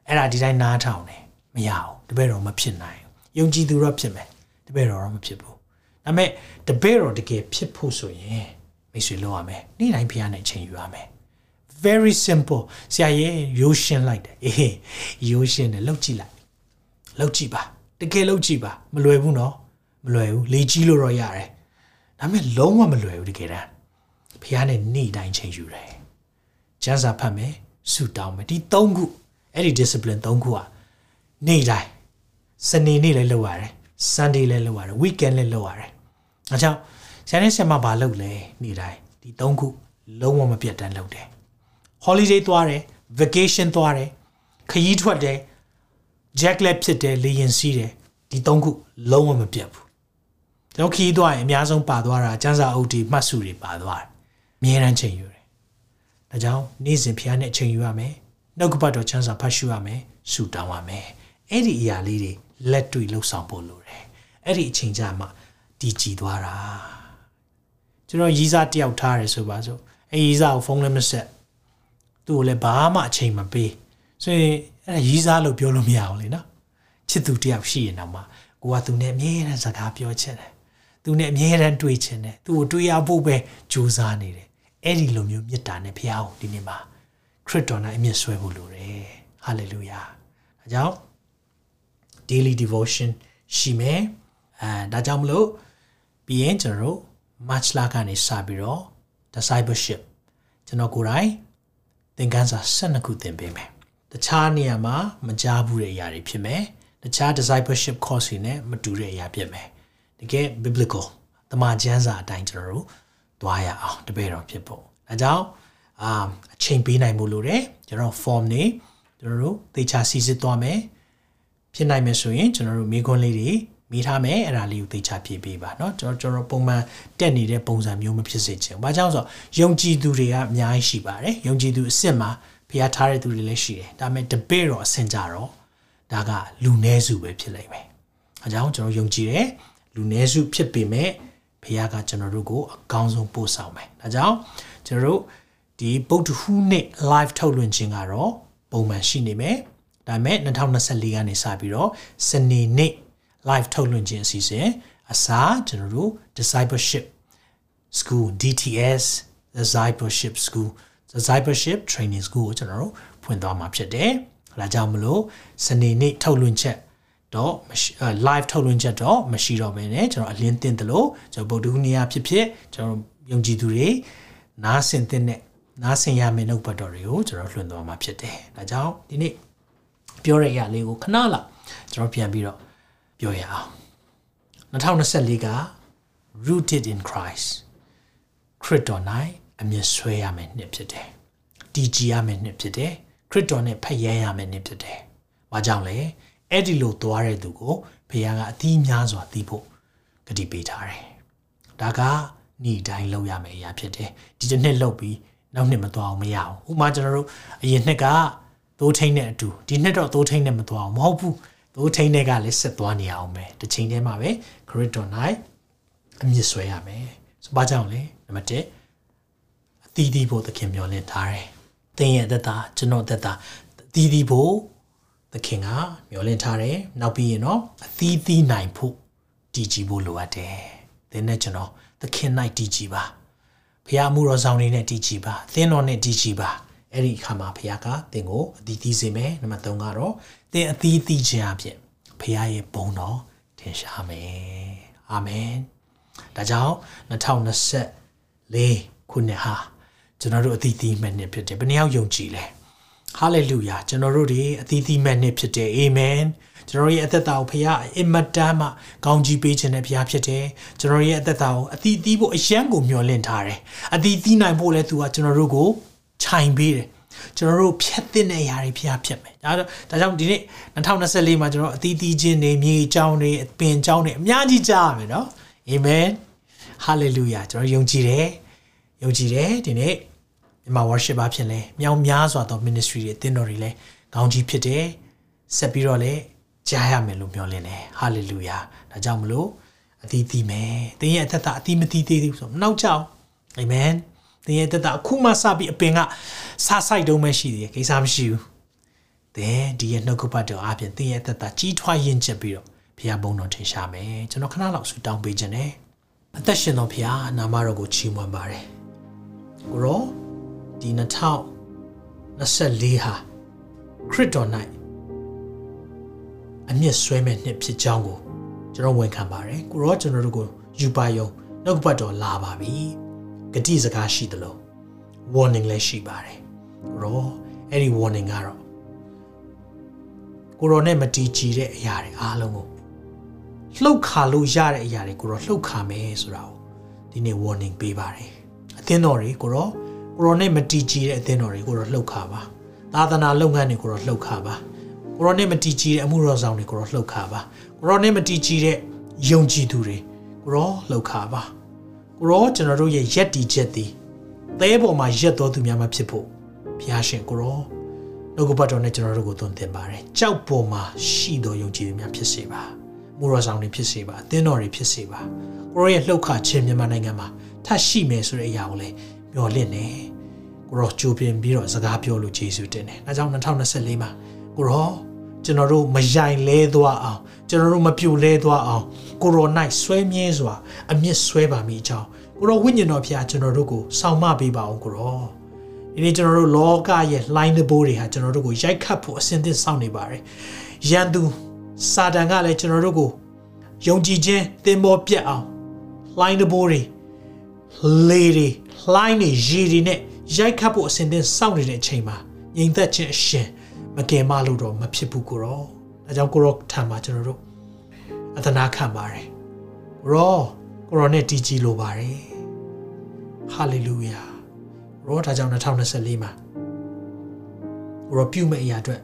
အဲ့ဒါဒီတိုင်းနားထောင်တယ် မရအောင်တပည့်တော်မဖြစ်နိုင်ယုံကြည်သူတော့ဖြစ်မယ်တပည့်တော်တော့မဖြစ်ဘူးဒါပေမဲ့တပည့်တော်တကယ်ဖြစ်ဖို့ဆိုရင်မိတ်ဆွေလုပ်ရမယ်နေ့တိုင်းဖះနဲ့ချိန်ယူရမယ် very simple ဆရာရဲ့ရိုးရှင်းလိုက်တယ်အေးရိုးရှင်းတယ်လောက်ကြည့်လိုက်လောက်ကြည့်ပါတကယ်လောက်ကြည့်ပါမလွယ်ဘူးနော်မလွယ်ဘူးလေကြီးလို့တော့ရတယ်ဒါပေမဲ့လုံးဝမလွယ်ဘူးတကယ်တမ်းဖះနဲ့နေ့တိုင်းချိန်ယူတယ်ကျန်းစာဖတ်မယ်ဆူတောင်းမယ်ဒီ၃ခုအဲ့ဒီ discipline ၃ခုอ่ะ နေ့တိုင်းစနေနေ့လည်းလုပ်ရတယ် Sunday လည်းလုပ်ရတယ် weekend လည်းလုပ်ရတယ်အဲကြောင့်ဆရာနဲ့ဆရာမဘာလုပ်လဲနေ့တိုင်းဒီ၃ခုလုံးဝမပြတ်တမ်းလုပ်တယ် holiday သွားတယ် vacation သွားတယ်ခရီးထွက်တယ် jack lab ဖြစ်တယ်လေရင်စီးတယ်ဒီ၃ခုလုံးဝမပြတ်ဘူးကျွန်တော်ခရီးသွားရင်အများဆုံးပါသွားတာစံစာအုပ်တွေမှတ်စုတွေပါသွားတယ်အမြဲတမ်းချိန်ယူတယ်ဒါကြောင့်နေ့စဉ်ဖျားနဲ့ချိန်ယူရမယ်နှုတ်ကပတ်တော်စံစာဖတ်ရှုရမယ်ဆူတောင်းရမယ် အဲ့ဒီအရာလေးတွေလက်တွေ့လှုပ်ဆောင်ဖို့လိုတယ်အဲ့ဒီအချိန်ကြမှာဒီကြည်သွားတာကျွန်တော်ရီးစားတယောက်ထားတယ်ဆိုပါစို့အဲရီးစားကိုဖုန်းလည်းမဆက်သူ့ကိုလည်းဘာမှအချိန်မပေးဆိုရင်အဲ့ဒါရီးစားလို့ပြောလို့မရအောင်လေနော်ချစ်သူတယောက်ရှိရင်တော့မှကိုကသူနဲ့အမြဲတမ်းစကားပြောချင်တယ်သူနဲ့အမြဲတမ်းတွေ့ချင်တယ်သူ့ကိုတွေ့ရဖို့ပဲကြိုးစားနေတယ်အဲ့ဒီလိုမျိုးမေတ္တာနဲ့ဘုရားကိုဒီနေ့မှာခရစ်တော်နဲ့အမြင့်ဆွဲဖို့လိုတယ်ဟာလေလုယာဒါကြောင့် daily devotion ရှိမယ်အဲဒါကြောင့်မလို့ပြီးရင်ကျွန်တော်တို့ March လကနေစပြီးတော့ discipleship ကျွန်တော်ကိုယ်တိုင်သင်ခန်းစာ12ခုသင်ပေးမယ်တခြားနေရာမှာမကြားဘူးတဲ့အရာတွေဖြစ်မယ်တခြား discipleship course တွေနဲ့မတူတဲ့အရာဖြစ်မယ်တကယ် biblical တမန်ကျမ်းစာအတိုင်းကျွန်တော်တို့သွားရအောင်တပည့်တော်ဖြစ်ဖို့အဲကြောင့်အာအချိန်ပေးနိုင်မှုလို့တယ်ကျွန်တော် form နေကျွန်တော်တို့သေချာစီစစ်သွားမယ် ဖြစ်နိုင်မယ်ဆိုရင်ကျွန်တော်တို့မိခွန်းလေးတွေမိထားမယ်အဲ့ဒါလေးကိုသေချာဖြည့်ပေးပါเนาะကျွန်တော်ကျွန်တော်ပုံမှန်တက်နေတဲ့ပုံစံမျိုးမဖြစ်စေချင်ဘူး။ဘာကြောင့်ဆိုတော့ယုံကြည်သူတွေကအများကြီးရှိပါတယ်။ယုံကြည်သူအစ်စ်မှာဖျားထားတဲ့သူတွေလည်းရှိတယ်။ဒါပေမဲ့တပည့်တော်အဆင့်ကြတော့ဒါကလူနည်းစုပဲဖြစ်လိမ့်မယ်။အဲကြောင့်ကျွန်တော်ယုံကြည်တယ်လူနည်းစုဖြစ်ပေမဲ့ဖျားကကျွန်တော်တို့ကိုအကောင်းဆုံးပို့ဆောင်မယ်။ဒါကြောင့်ကျွန်တော်တို့ဒီဗုဒ္ဓဟူးနေ့ live ထုတ်လွှင့်ခြင်းကတော့ပုံမှန်ရှိနေမယ်။ ဒါပေမဲ့2024ကနေစပြီးတော့စနေနေ့ live ထုတ်လွှင့်ခြင်းအစီအစဉ်အစားကျွန်တော်တို့ discipleship school DTS discipleship school discipleship training school ကိုကျွန်တော်တို့ဖွင့်သွားမှာဖြစ်တယ်။ဒါကြောင့်မလို့စနေနေ့ထုတ်လွှင့်ချက်တော့ live ထုတ်လွှင့်ချက်တော့မရှိတော့ဘဲနဲ့ကျွန်တော်အလင်းတင်တယ်လို့ကျွန်တော်ဗုဒ္ဓဟူးနေ့ဖြစ်ဖြစ်ကျွန်တော်ယုံကြည်သူတွေနားဆင်တဲ့နဲ့နားဆင်ရမယ့်နှုတ်ပတ်တော်တွေကိုကျွန်တော်လွှင့်သွားမှာဖြစ်တယ်။ဒါကြောင့်ဒီနေ့ ပြောရရလေးကိုခဏလောက်ကျွန်တော်ပြန်ပြီးတော့ပြောရအောင်2024က rooted in Christ ခရစ်တော်၌အမြဲဆွဲရမယ်နှစ်ဖြစ်တယ်။တည်ကြည်ရမယ်နှစ်ဖြစ်တယ်။ခရစ်တော်နဲ့ဖက်ရဲရမယ်နှစ်ဖြစ်တယ်။ဘာကြောင့်လဲ။အဲ့ဒီလိုသွားတဲ့သူကိုဘုရားကအသီးများစွာသိဖို့ကတိပေးထားတယ်။ဒါကညီတိုင်းလုပ်ရမယ်အရာဖြစ်တယ်။ဒီတစ်နှစ်လုပ်ပြီးနောက်နှစ်မသွားအောင်မရအောင်။ဥပမာကျွန်တော်တို့အရင်နှစ်က သိုးထိန်တဲ့အတူဒီနှစ်တော့သိုးထိန်နဲ့မသွားအောင်မဟုတ်ဘူး။သိုးထိန်တဲ့ကလည်းဆက်သွားနေအောင်ပဲ။တစ်ချိန်တည်းမှာပဲခရစ်တော်၌အမြင့်ဆွဲရမယ်။ဆိုဘာကြောင့်လဲ။နံပါတ်1အသီးသီးဖို့သခင်မျှော်လင့်ထားတယ်။သင်ရဲ့အသက်တာကျွန်တော်အသက်တာအသီးသီးဖို့သခင်ကမျှော်လင့်ထားတယ်။နောက်ပြီးရင်တော့အသီးသီးနိုင်ဖို့တည်ကြည်ဖို့လိုအပ်တယ်။သင်နဲ့ကျွန်တော်သခင်၌တည်ကြည်ပါ။ဘုရားအမှုတော်ဆောင်နေနဲ့တည်ကြည်ပါ။သင်တော်နဲ့တည်ကြည်ပါ။ အဲ့ဒီအခါမှာဘုရားကသင်ကိုအသီးသီးစေမယ်။နံပါတ်3ကတော့သင်အသီးသီးခြင်းအဖြစ်ဘုရားရဲ့ဘုန်းတော်ထင်ရှားမယ်။အာမင်။ဒါကြောင့်2024ခုနှစ်ဟာကျွန်တော်တို့အသီးသီးမဲ့နှစ်ဖြစ်တယ်ဘယ်နှယောက်ယုံကြည်လဲဟာလေလုယာကျွန်တော်တို့တွေအသီးသီးမဲ့နှစ်ဖြစ်တယ်အာမင်ကျွန်တော်ရဲ့အသက်တာကိုဖခင်အင်မတန်မှကောင်းကြီးပေးခြင်းနဲ့ဖခင်ဖြစ်တယ်ကျွန်တော်ရဲ့အသက်တာကိုအသီးသီးဖို့အယံကိုမျှော်လင့်ထားတယ်အသီးသီးနိုင်ဖို့လဲသူကကျွန်တော်တို့ကို ခြိုင်ပေးတယ်ကျွန်တော်တို့ဖြတ်တဲ့အရာတွေဖျားဖြတ်မယ်ဒါတော့ဒါကြောင့်ဒီနေ့2024မှာကျွန်တော်အသီးသီးချင်းနေမြေအကြောင်းတွေပင်အကြောင်းတွေအများကြီးကြားရမယ်နော်အာမင်ဟာလေလုယာကျွန်တော်ယုံကြည်တယ်ယုံကြည်တယ်ဒီနေ့မြန်မာ worship အဖြစ်လဲမြောင်များစွာသော ministry တွေအသင်းတော်တွေလဲကောင်းကြီးဖြစ်တယ်ဆက်ပြီးတော့လဲကြားရမယ်လို့ပြောလင်းတယ်ဟာလေလုယာဒါကြောင့်မလို့အသီးသီးမယ်သင်ရဲ့အသက်တာအသီးမသီးသေးဘူးဆိုတော့မနှောက်ကြအောင်အာမင် သင်ရဲ့တက်တာအခုမှစပြီးအပင်ကစဆိုင်တုံးပဲရှိသေးတယ်ကိစ္စမရှိဘူးသင်ဒီရဲ့နှုတ်ကပတ်တော်အပြင်သင်ရဲ့တက်တာကြီးထွားရင်ချက်ပြီးတော့ဘုရားဘုန်းတော်ထင်ရှားမယ်ကျွန်တော်ခဏလောက်ဆူတောင်းပေးခြင်းနဲ့အသက်ရှင်တော်ဘုရားနာမတော်ကိုချီးမွမ်းပါတယ်ကိုရောဒီ2024ဟာခရစ်တော်၌အမျက်ဆွဲမဲ့နှစ်ဖြစ်ကြောင်းကိုကျွန်တော်ဝန်ခံပါတယ်ကိုရောကျွန်တော်တို့ကိုယူပါယုံနှုတ်ကပတ်တော်လာပါပြီ ဂတိစကားရှိသလို warning လည်းရှိပါတယ်ရောအဲ့ဒီ warning ကတော့ကိုရောနဲ့မတီးကြည်တဲ့အရာတွေအားလုံးကိုလှုပ်ခါလို့ရတဲ့အရာတွေကိုရောလှုပ်ခါမယ်ဆိုတာကိုဒီနေ့ warning ပေးပါတယ်အသင်းတော်တွေကိုရောကိုရောနဲ့မတီးကြည်တဲ့အသင်းတော်တွေကိုရောလှုပ်ခါပါသာသနာလုပ်ငန်းတွေကိုရောလှုပ်ခါပါကိုရောနဲ့မတီးကြည်တဲ့အမှုတော်ဆောင်တွေကိုရောလှုပ်ခါပါကိုရောနဲ့မတီးကြည်တဲ့ယုံကြည်သူတွေကိုရောလှုပ်ခါပါ ကိုရောကျွန်တော်တို့ရဲ့ယက်တီချက်သည်သဲပေါ်မှာရက်တော်သူများမှာဖြစ်ဖို့ဘုရားရှင်ကိုရောနှုတ်ကပတ်တော်နဲ့ကျွန်တော်တို့ကိုသွန်သင်ပါတယ်ကြောက်ပေါ်မှာရှိတော်ယုံကြည်သူများဖြစ်စေပါမူရဆောင်တွေဖြစ်စေပါအသင်းတော်တွေဖြစ်စေပါကိုရောရဲ့လှုပ်ခါခြင်းမြန်မာနိုင်ငံမှာထပ်ရှိမယ်ဆိုတဲ့အရာကိုလည်းမျှော်လင့်နေကိုရောကြိုးပင်ပြီးတော့စကားပြောလို့ယေရှုတင်တယ်။ဒါကြောင့်2024မှာကိုရောကျွန်တော်တို့မယိုင်လဲသွားအောင် ကျွန်တော်တို့မပြိုလဲသွားအောင်ကိုရိုနိုင်ဆွဲမြဲစွာအမြင့်ဆွဲပါမိအကြောင်းကိုရောဝိညာဉ်တော်ဖျားကျွန်တော်တို့ကိုစောင့်မပေးပါအောင်ကိုရောဒီနေ့ကျွန်တော်တို့လောကရဲ့လှိုင်းတဘိုးတွေဟာကျွန်တော်တို့ကိုရိုက်ခတ်ဖို့အစဉ်သင့်စောင့်နေပါတယ်ရန်သူစာတန်ကလည်းကျွန်တော်တို့ကိုယုံကြည်ခြင်းသင်ပေါ်ပြတ်အောင်လှိုင်းတဘိုးတွေလေတွေလှိုင်းတွေရေတွေနဲ့ရိုက်ခတ်ဖို့အစဉ်သင့်စောင့်နေတဲ့အချိန်မှာငြိမ်သက်ခြင်းအရှင်မကယ်မလို့တော့မဖြစ်ဘူးကိုရော ဒါကြောင့်ကိုရောထံမှာကျွန်တော်တို့အသနာခံပါတယ်ရောကိုရောနဲ့တည်ကြည်လိုပါတယ်ဟာလေလုယာရောဒါကြောင့်2024မှာကိုရောပြုမဲ့အရာအတွက်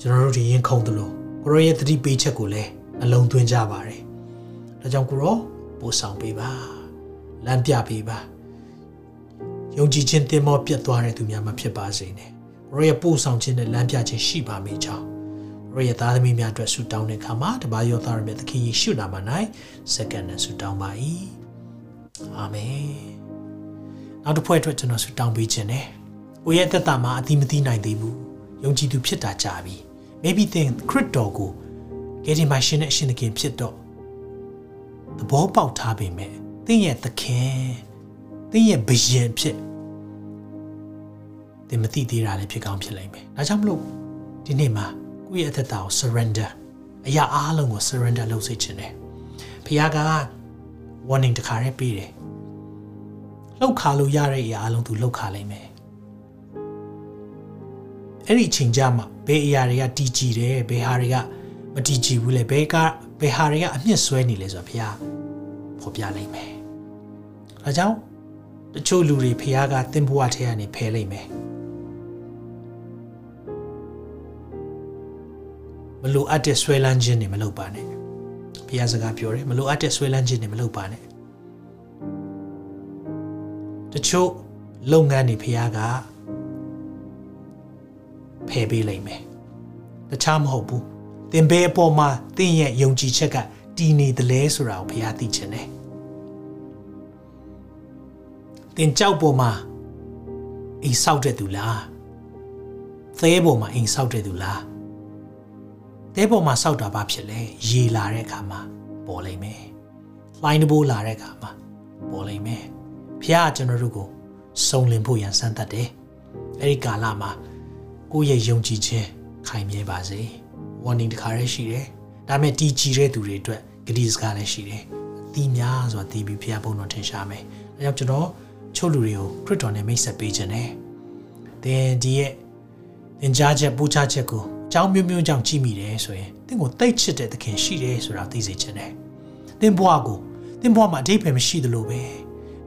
ကျွန်တော်တို့ဒီရင်ခုန်သလိုကိုရောရဲ့သတိပေးချက်ကိုလည်းအလုံးသွင်းကြပါတယ်ဒါကြောင့်ကိုရောပို့ဆောင်ပေးပါလမ်းပြပေးပါယုံကြည်ခြင်းတင်မောပြတ်သွားတဲ့သူများမှာဖြစ်ပါစေနဲ့ကိုရောရဲ့ပို့ဆောင်ခြင်းနဲ့လမ်းပြခြင်းရှိပါမိကြောင်း ကိုရောရဲ့သားသမီးများအတွက်ဆုတောင်းတဲ့အခါမှာတပါးရောသားရမြတ်သခင်ယေရှုနာမ၌စက္ကန့်နဲ့ဆုတောင်းပါ၏အာမင်နောက်တစ်ဖွဲ့အတွက်ကျွန်တော်ဆုတောင်းပေးခြင်းနဲ့ကိုရဲ့သက်တာမှာအတိမသိနိုင်သေးဘူးယုံကြည်သူဖြစ်တာကြာပြီ maybe think ခရစ်တော်ကိုကယ်တင်ပါရှင်နဲ့အရှင်သခင်ဖြစ်တော့သဘောပေါက်ထားပေမဲ့သင်ရဲ့သခင်သင်ရဲ့ဘယင်ဖြစ်သင်မသိသေးတာလည်းဖြစ်ကောင်းဖြစ်လိမ့်မယ်။ဒါကြောင့်မလို့ဒီနေ့မှာ ကိုယ့်ရဲ့အသက်တာကို surrender အရာအားလုံးကို surrender လုပ်စေချင်တယ်။ဖခင်က warning တခါတည်းပေးတယ်။လှုပ်ခါလို့ရတဲ့အရာအလုံးသူလှုပ်ခါလိမ့်မယ်။အဲ့ဒီအချိန်ကြမှာဘယ်အရာတွေကတည်ကြည်တယ်ဘယ်ဟာတွေကမတည်ကြည်ဘူးလဲဘယ်ကဘယ်ဟာတွေကအမြင့်ဆွဲနေလဲဆိုတော့ဖခင်ဖော်ပြလိမ့်မယ်။ဒါကြောင့်တချို့လူတွေဖခင်ကသင်ဘဝထဲကနေဖယ်လိမ့်မယ်။ မလိုအပ်တဲ့ဆွဲလန်းခြင်းတွေမလုပ်ပါနဲ့ဘုရားစကားပြောတယ်မလိုအပ်တဲ့ဆွဲလန်းခြင်းတွေမလုပ်ပါနဲ့တချို့လုပ်ငန်းတွေဘုရားကဖယ်ပေးလိုက်မယ်တခြားမဟုတ်ဘူးသင်ဘယ်အပေါ်မှာသင်ရဲ့ယုံကြည်ချက်ကတည်နေတယ်လဲဆိုတာကိုဘုရားသိချင်တယ်သင်ကြောက်ပေါ်မှာအိမ်ဆောက်တဲ့သူလားသဲပေါ်မှာအိမ်ဆောက်တဲ့သူလား တဲပေါ်မှာစောက်တာဘာဖြစ်လဲရေလာတဲ့အခါမှာပေါ်လိမ့်မယ်။လှိုင်းတဘိုးလာတဲ့အခါမှာပေါ်လိမ့်မယ်။ဖះကျွန်တော်တို့ကိုစုံလင်ဖို့ရန်စမ်းသတ်တယ်။အဲဒီကာလမှာကိုယ့်ရဲ့ယုံကြည်ခြင်းခိုင်မြဲပါစေ။ warning တခါတည်းရှိတယ်။ဒါပေမဲ့တီကြည်တဲ့သူတွေအတွက်ဂတိစကားလည်းရှိတယ်။အသီးများစွာတီးပြီးဖះဘုံတော်ထင်ရှားမယ်။အဲကြောင့်ကျွန်တော်ချို့လူတွေကိုခရစ်တော်နဲ့မိတ်ဆက်ပေးခြင်းနဲ့သင်ဒီရဲ့သင်ကြားချက်ပူချချက်ကိုအ ကြောင်းမျိုးမျိုးကြောင့်ကြည့်မိတယ်ဆိုရင်သင်ကိုတိတ်ချစ်တဲ့သခင်ရှိတယ်ဆိုတာသိစေခြင်းနဲ့သင်ဘဝကိုသင်ဘဝမှာအဓိပ္ပာယ်မရှိသလိုပဲ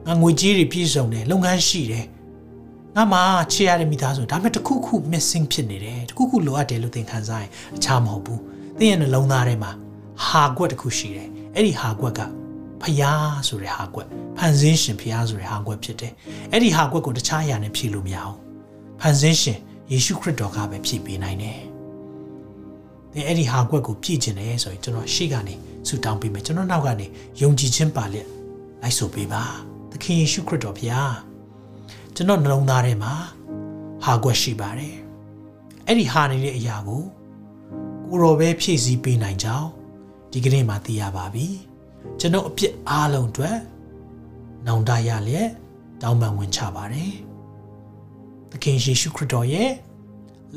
ငါငွေကြေးတွေပြည့်စုံတယ်လုပ်ငန်းရှိတယ်ငါမှချေရတဲ့မိသားစုဒါပေမဲ့တခုခု missing ဖြစ်နေတယ်တခုခုလိုအပ်တယ်လို့သင်ခံစားရင်အခြားမဟုတ်ဘူးသင်ရဲ့နှလုံးသားထဲမှာဟာကွက်တစ်ခုရှိတယ်အဲ့ဒီဟာကွက်ကဖျားဆိုတဲ့ဟာကွက်ဖန်ဆင်းရှင်ဖျားဆိုတဲ့ဟာကွက်ဖြစ်တယ်အဲ့ဒီဟာကွက်ကိုတခြားအရာနဲ့ဖြည့်လို့မရအောင်ဖန်ဆင်းရှင်ယေရှုခရစ်တော်ကပဲဖြည့်ပေးနိုင်တယ် သင်အဲ့ဒီဟာကွက်ကိုပြည့်ကျင်တယ်ဆိုရင်ကျွန်တော်ရှေ့ကနေဆူတောင်းပေးမယ်ကျွန်တော်နောက်ကနေယုံကြည်ခြင်းပါလက်လိုက်ဆိုပေးပါသခင်ယေရှုခရစ်တော်ဖျားကျွန်တော်နှလုံးသားထဲမှာဟာကွက်ရှိပါတယ်အဲ့ဒီဟာနေတဲ့အရာကိုကိုရောပဲဖြည့်ဆည်းပေးနိုင်ကြောင်းဒီကနေ့မှသိရပါပြီကျွန်တော်အပြစ်အားလုံးအတွက်နောင်တရလျက်တောင်းပန်ဝင်ချပါတယ်သခင်ယေရှုခရစ်တော်ရဲ့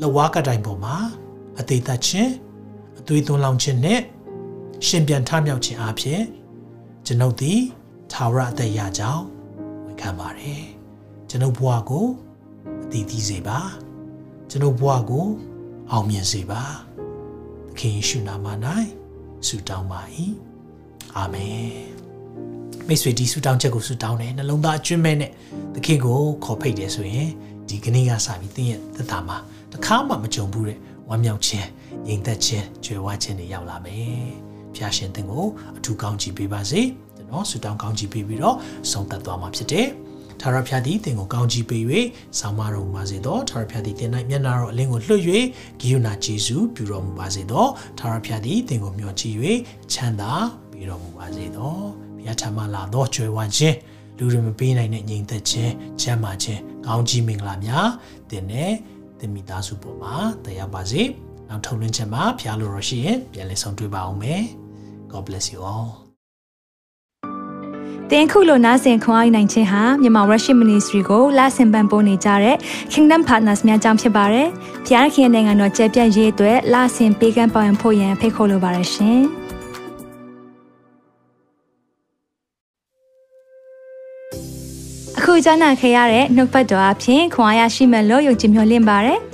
လဝါကတိုင်ပေါ်မှာအသေးသက်ခြင်းအ သွေးသွန်းလောင်းခြင်းနဲ့ရှင်ပြန်ထမြောက်ခြင်းအပြင်ကျွန်ုပ်သည်သာဝရအသက်ရကြောင်းဝန်ခံပါတယ်ကျွန်ုပ်ဘဝကိုအတည်တည်စေပါကျွန်ုပ်ဘဝကိုအောင်မြင်စေပါသခင်ယေရှုနာမ၌ဆုတောင်းပါ၏အာမင်မိတ်ဆွေဒီဆုတောင်းချက်ကိုဆုတောင်းတယ်နှလုံးသားအကျွမ်းမဲ့နဲ့သခင်ကိုခေါ်ဖိတ်တယ်ဆိုရင်ဒီကနေ့ကစပြီးသင်ရဲ့သက်တာမှာတခါမှမကြုံဘူးတဲ့ဝမ်းမြောက်ခြင်း ငြိမ်သက်ခြင်းကြွယ်ဝခြင်းတွေရောက်လာမယ်ဖျာရှင်သင်ကိုအထူးကောင်းချီးပေးပါစေကျွန်တော်ဆုတောင်းကောင်းချီးပေးပြီးတော့ဆုံးသက်သွားမှာဖြစ်တယ်ထာဝရဘုရားသည်သင်ကိုကောင်းချီးပေး၍ဆောင်းမတော်မူပါစေသောထာဝရဘုရားသည်သင်၌မျက်နာတော်အလင်းကိုလွှတ်၍ဂိယုဏကျေးဇူးပြုတော်မူပါစေသောထာဝရဘုရားသည်သင်ကိုမျှော်ကြည့်၍ချမ်းသာပေးတော်မူပါစေသောဘုရားထမလာသောကြွယ်ဝခြင်းလူတွေမပေးနိုင်တဲ့ငြိမ်သက်ခြင်းချမ်းသာခြင်းကောင်းကြီးမင်္ဂလာများသင်နဲ့သင်မိသားစုပေါ်မှာတရားပါစေ နောက်ထုံလင်းချက်မှာဖျားလို့ရရှိရင်ပြန်လည်ဆုံတွေ့ပါအောင်မယ် God bless you all တင်ခုလိုနာဆင်ခွန်အားနိုင်ခြင်းဟာမြန်မာ Worship Ministry ကိုလာဆင်ပန်ပိုးနေကြတဲ့ Kingdom Partners များအကြောင်းဖြစ်ပါတယ်။ဖျားခင်နိုင်ငံတော်ကျယ်ပြန့်ရေးအတွက်လာဆင်ပေးကမ်းပောင်းဖို့ရန်ဖိတ်ခေါ်လိုပါတယ်ရှင်။အခုကြားနာခဲ့ရတဲ့နှုတ်ပတ်တော်အဖြစ်ခွန်အားရရှိမဲ့လို့ယုံကြည်မျှော်လင့်ပါတယ်။